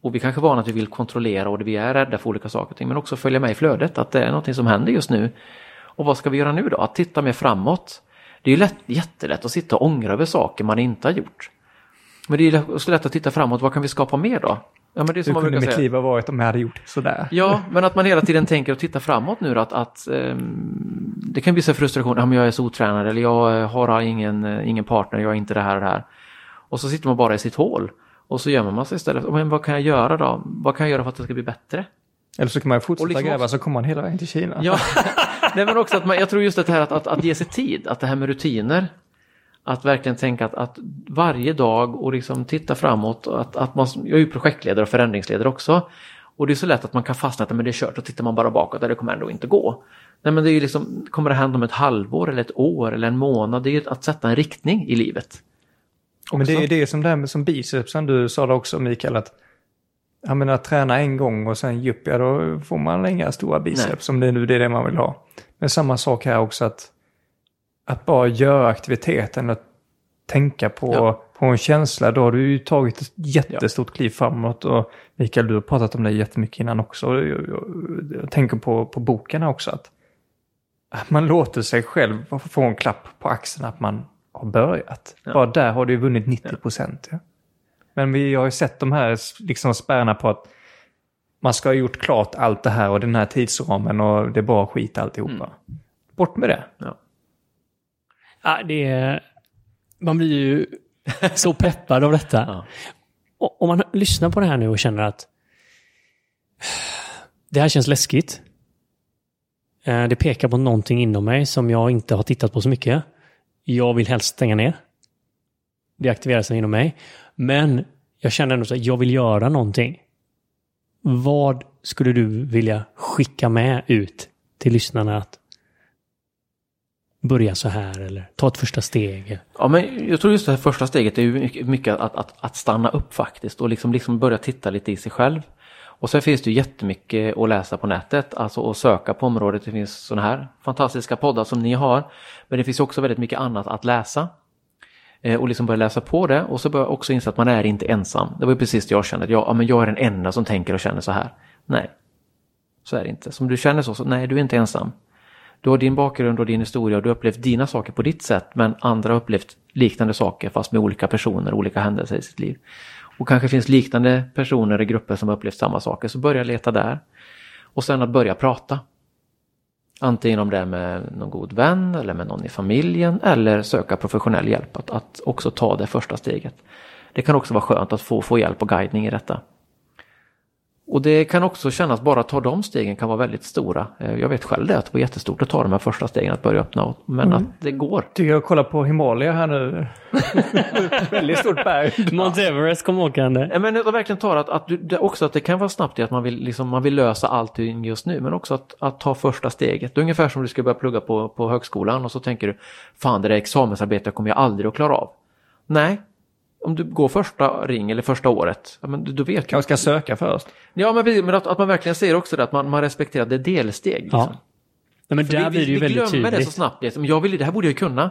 S3: Och vi kanske är vana att vi vill kontrollera och vi är rädda för olika saker och ting, men också följa med i flödet, att det är någonting som händer just nu. Och vad ska vi göra nu då? Att titta mer framåt. Det är ju lätt, jättelätt att sitta och ångra över saker man inte har gjort. Men det är också lätt att titta framåt, vad kan vi skapa mer då?
S1: Ja, men det är som Hur kunde mitt liv ha varit om jag hade gjort sådär?
S3: Ja, men att man hela tiden tänker och tittar framåt nu att, att um, det kan bli så frustration, ja, men jag är så otränad eller jag har ingen, eh, ingen partner, jag är inte det här och det här. Och så sitter man bara i sitt hål och så gömmer man sig istället. Men vad kan jag göra då? Vad kan jag göra för att det ska bli bättre?
S1: Eller så kan man fortsätta liksom gräva så kommer man hela vägen till Kina.
S3: Ja, Nej, men också att man, jag tror just det här att, att, att ge sig tid, att det här med rutiner att verkligen tänka att, att varje dag och liksom titta framåt. Att, att man, jag är ju projektledare och förändringsledare också. Och det är så lätt att man kan fastna att men det är kört och tittar man bara bakåt, det kommer ändå inte gå. Nej men det är ju liksom, kommer det hända om ett halvår eller ett år eller en månad? Det är ju att sätta en riktning i livet.
S1: Också. Men det är det som det här med som bicepsen, du sa det också Mikael, att jag menar, träna en gång och sen jupp, ja då får man inga stora biceps Nej. om det nu det är det man vill ha. Men samma sak här också att att bara göra aktiviteten och tänka på, ja. på en känsla, då har du ju tagit ett jättestort ja. kliv framåt. Och Mikael, du har pratat om det jättemycket innan också. Jag, jag, jag tänker på, på boken också. Att, att man låter sig själv få en klapp på axeln att man har börjat. Ja. Bara där har du vunnit 90 procent. Ja. Men vi har ju sett de här liksom spärrarna på att man ska ha gjort klart allt det här och den här tidsramen och det är bara skit alltihopa. Mm. Bort med det.
S3: Ja.
S2: Ja, det är, man blir ju så peppad av detta. Ja. Om man lyssnar på det här nu och känner att det här känns läskigt. Eh, det pekar på någonting inom mig som jag inte har tittat på så mycket. Jag vill helst stänga ner. Det aktiverar sig inom mig. Men jag känner ändå att jag vill göra någonting. Vad skulle du vilja skicka med ut till lyssnarna att börja så här eller ta ett första steg?
S3: Ja, men jag tror just det här första steget är ju mycket, att, att, att stanna upp faktiskt och liksom, liksom börja titta lite i sig själv. Och sen finns det ju jättemycket att läsa på nätet, alltså att söka på området. Det finns sådana här fantastiska poddar som ni har. Men det finns också väldigt mycket annat att läsa. Eh, och liksom börja läsa på det och så börja också inse att man är inte ensam. Det var ju precis det jag kände, jag, ja, men jag är den enda som tänker och känner så här. Nej, så är det inte. Som du känner så, så nej, du är inte ensam. Du har din bakgrund och din historia och du har upplevt dina saker på ditt sätt men andra har upplevt liknande saker fast med olika personer, olika händelser i sitt liv. Och kanske finns liknande personer i grupper som har upplevt samma saker, så börja leta där. Och sen att börja prata. Antingen om det är med någon god vän eller med någon i familjen eller söka professionell hjälp att, att också ta det första steget. Det kan också vara skönt att få, få hjälp och guidning i detta. Och det kan också kännas, bara att ta de stegen kan vara väldigt stora. Eh, jag vet själv det, att det var jättestort att ta de här första stegen, att börja öppna. Men mm. att det går.
S1: Tycker jag kollar på Himalaya här nu. väldigt stort berg.
S2: Mount Everest kom åkande.
S3: Ja, men jag verkligen tar att, att det, också att det kan vara snabbt i att man vill, liksom, man vill lösa allting just nu. Men också att, att ta första steget. Det är ungefär som du ska börja plugga på, på högskolan och så tänker du, fan det där examensarbetet kommer jag aldrig att klara av. Nej, om du går första ring eller första året, ja, men då vet
S1: Kanske ska söka först.
S3: Ja, men, men att, att, man verkligen ser också det, att man, man respekterar det delsteg. Liksom. Ja.
S2: Nej, men där
S3: vi,
S2: blir det ju
S3: vi
S2: väldigt
S3: glömmer
S2: tydligt.
S3: det så snabbt. Liksom. Jag vill, det här borde jag kunna.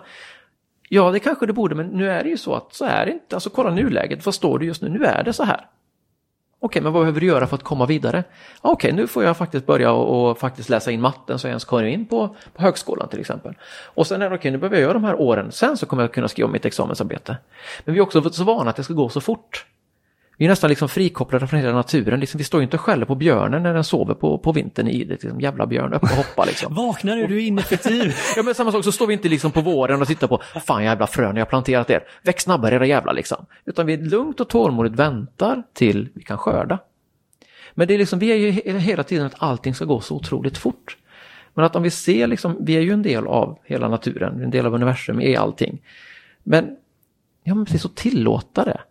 S3: Ja, det kanske det borde, men nu är det ju så att så är det inte. Alltså kolla nuläget, vad står det just nu? Nu är det så här. Okej, men vad behöver du göra för att komma vidare? Okej, nu får jag faktiskt börja och, och, faktiskt läsa in matten så jag ens kommer in på, på högskolan till exempel. Och sen är det okej, nu behöver jag göra de här åren, sen så kommer jag kunna skriva mitt examensarbete. Men vi är också så vana att det ska gå så fort. Vi är nästan liksom frikopplade från hela naturen. Liksom, vi står ju inte och skäller på björnen när den sover på, på vintern i det. Liksom, jävla björn, upp och hoppa liksom.
S2: Vaknar du, du är ineffektiv.
S3: ja men samma sak, så står vi inte liksom på våren och tittar på, fan jävla frön, jag har planterat er. Väx snabbare era jävla liksom. Utan vi lugnt och tålmodigt väntar till vi kan skörda. Men det är liksom, vi är ju hela tiden att allting ska gå så otroligt fort. Men att om vi ser liksom, vi är ju en del av hela naturen, en del av universum i allting. Men, ja men precis, så tillåta det.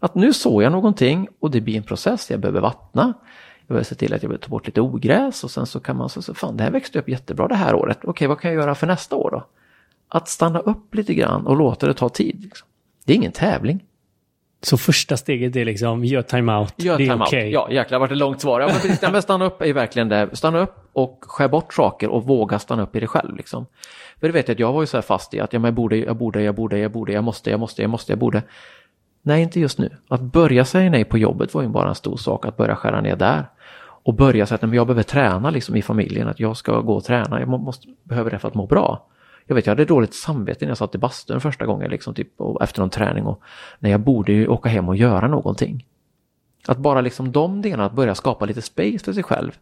S3: Att nu såg jag någonting och det blir en process, jag behöver vattna. Jag behöver se till att jag behöver ta bort lite ogräs och sen så kan man säga, fan det här växte upp jättebra det här året. Okej, vad kan jag göra för nästa år då? Att stanna upp lite grann och låta det ta tid. Liksom. Det är ingen tävling.
S2: Så första steget är liksom, gör timeout,
S3: Gör
S2: det är okej.
S3: Ja, jäklar vart det långt svar. Ja, men precis, ja, men stanna upp är verkligen det. Stanna upp och skär bort saker och våga stanna upp i det själv. Liksom. För det vet jag att jag var ju så här fast i att ja, men jag borde, jag borde, jag borde, jag borde, jag måste, jag måste, jag måste, jag borde. Nej, inte just nu. Att börja säga nej på jobbet var ju bara en stor sak, att börja skära ner där. Och börja säga att nej, jag behöver träna liksom i familjen, att jag ska gå och träna, jag måste, behöver det för att må bra. Jag vet, jag hade dåligt samvete när jag satt i bastun första gången, liksom, typ, och efter någon träning. Och, nej, jag borde ju åka hem och göra någonting. Att bara liksom de delarna, att börja skapa lite space för sig själv.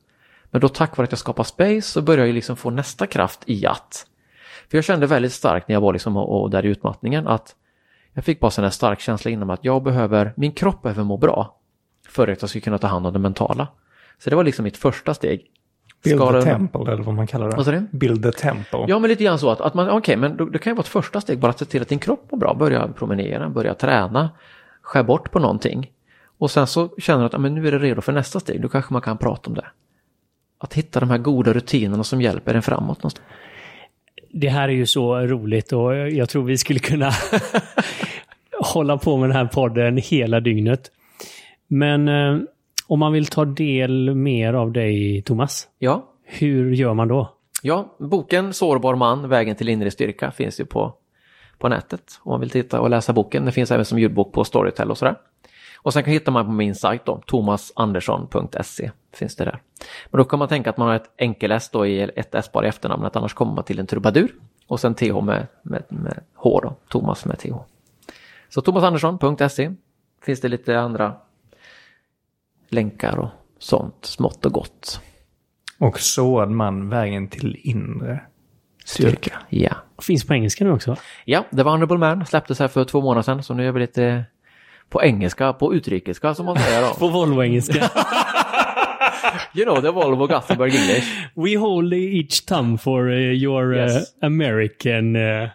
S3: Men då tack vare att jag skapar space så börjar jag liksom få nästa kraft i att. För jag kände väldigt starkt när jag var liksom och, och där i utmattningen att jag fick bara en stark känsla inom att jag behöver, min kropp behöver må bra för att jag ska kunna ta hand om det mentala. Så det var liksom mitt första steg.
S1: Build
S3: Skala
S1: the temple eller vad man kallar det.
S3: Vad sa du?
S1: Build the temple.
S3: Ja, men lite grann så att, att man, okej, men då, det kan ju vara ett första steg bara att se till att din kropp mår bra. Börja promenera, börja träna, skär bort på någonting. Och sen så känner du att men nu är det redo för nästa steg, då kanske man kan prata om det. Att hitta de här goda rutinerna som hjälper en framåt någonstans.
S2: Det här är ju så roligt och jag tror vi skulle kunna hålla på med den här podden hela dygnet. Men eh, om man vill ta del mer av dig, Thomas,
S3: Ja,
S2: hur gör man då?
S3: ja boken Sårbar man, vägen till inre styrka finns ju på, på nätet. Om man vill titta och läsa boken. Det finns även som ljudbok på Storytel och sådär. Och sen kan hittar man på min sajt då, thomasandersson.se finns det där. Men då kan man tänka att man har ett enkel-s då i ett s bara i efternamnet, annars kommer man till en trubadur. Och sen th med, med, med h då, Thomas med th. Så thomasandersson.se finns det lite andra länkar och sånt smått och gott.
S1: Och såad man vägen till inre styrka.
S3: Ja.
S2: Finns på engelska nu också?
S3: Ja, The Vulnerable Man släpptes här för två månader sedan, så nu gör vi lite på engelska, på utrikiska som man säger då.
S2: På Volvo-engelska.
S3: You know the Volvo Gothenburg English.
S2: We hold each thumb for uh, your uh,
S3: Yes.
S2: American uh,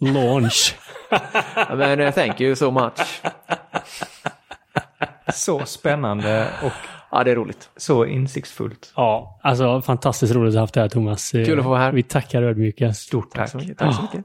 S2: launch.
S3: Men uh, thank you so much.
S1: Så spännande och
S3: Ja, det är roligt.
S1: Så insiktsfullt.
S2: Ja, alltså fantastiskt roligt att ha haft det här Thomas.
S3: Kul att få vara här.
S2: Vi tackar ödmjukast.
S1: Stort tack.
S3: så mycket. Tack så mycket.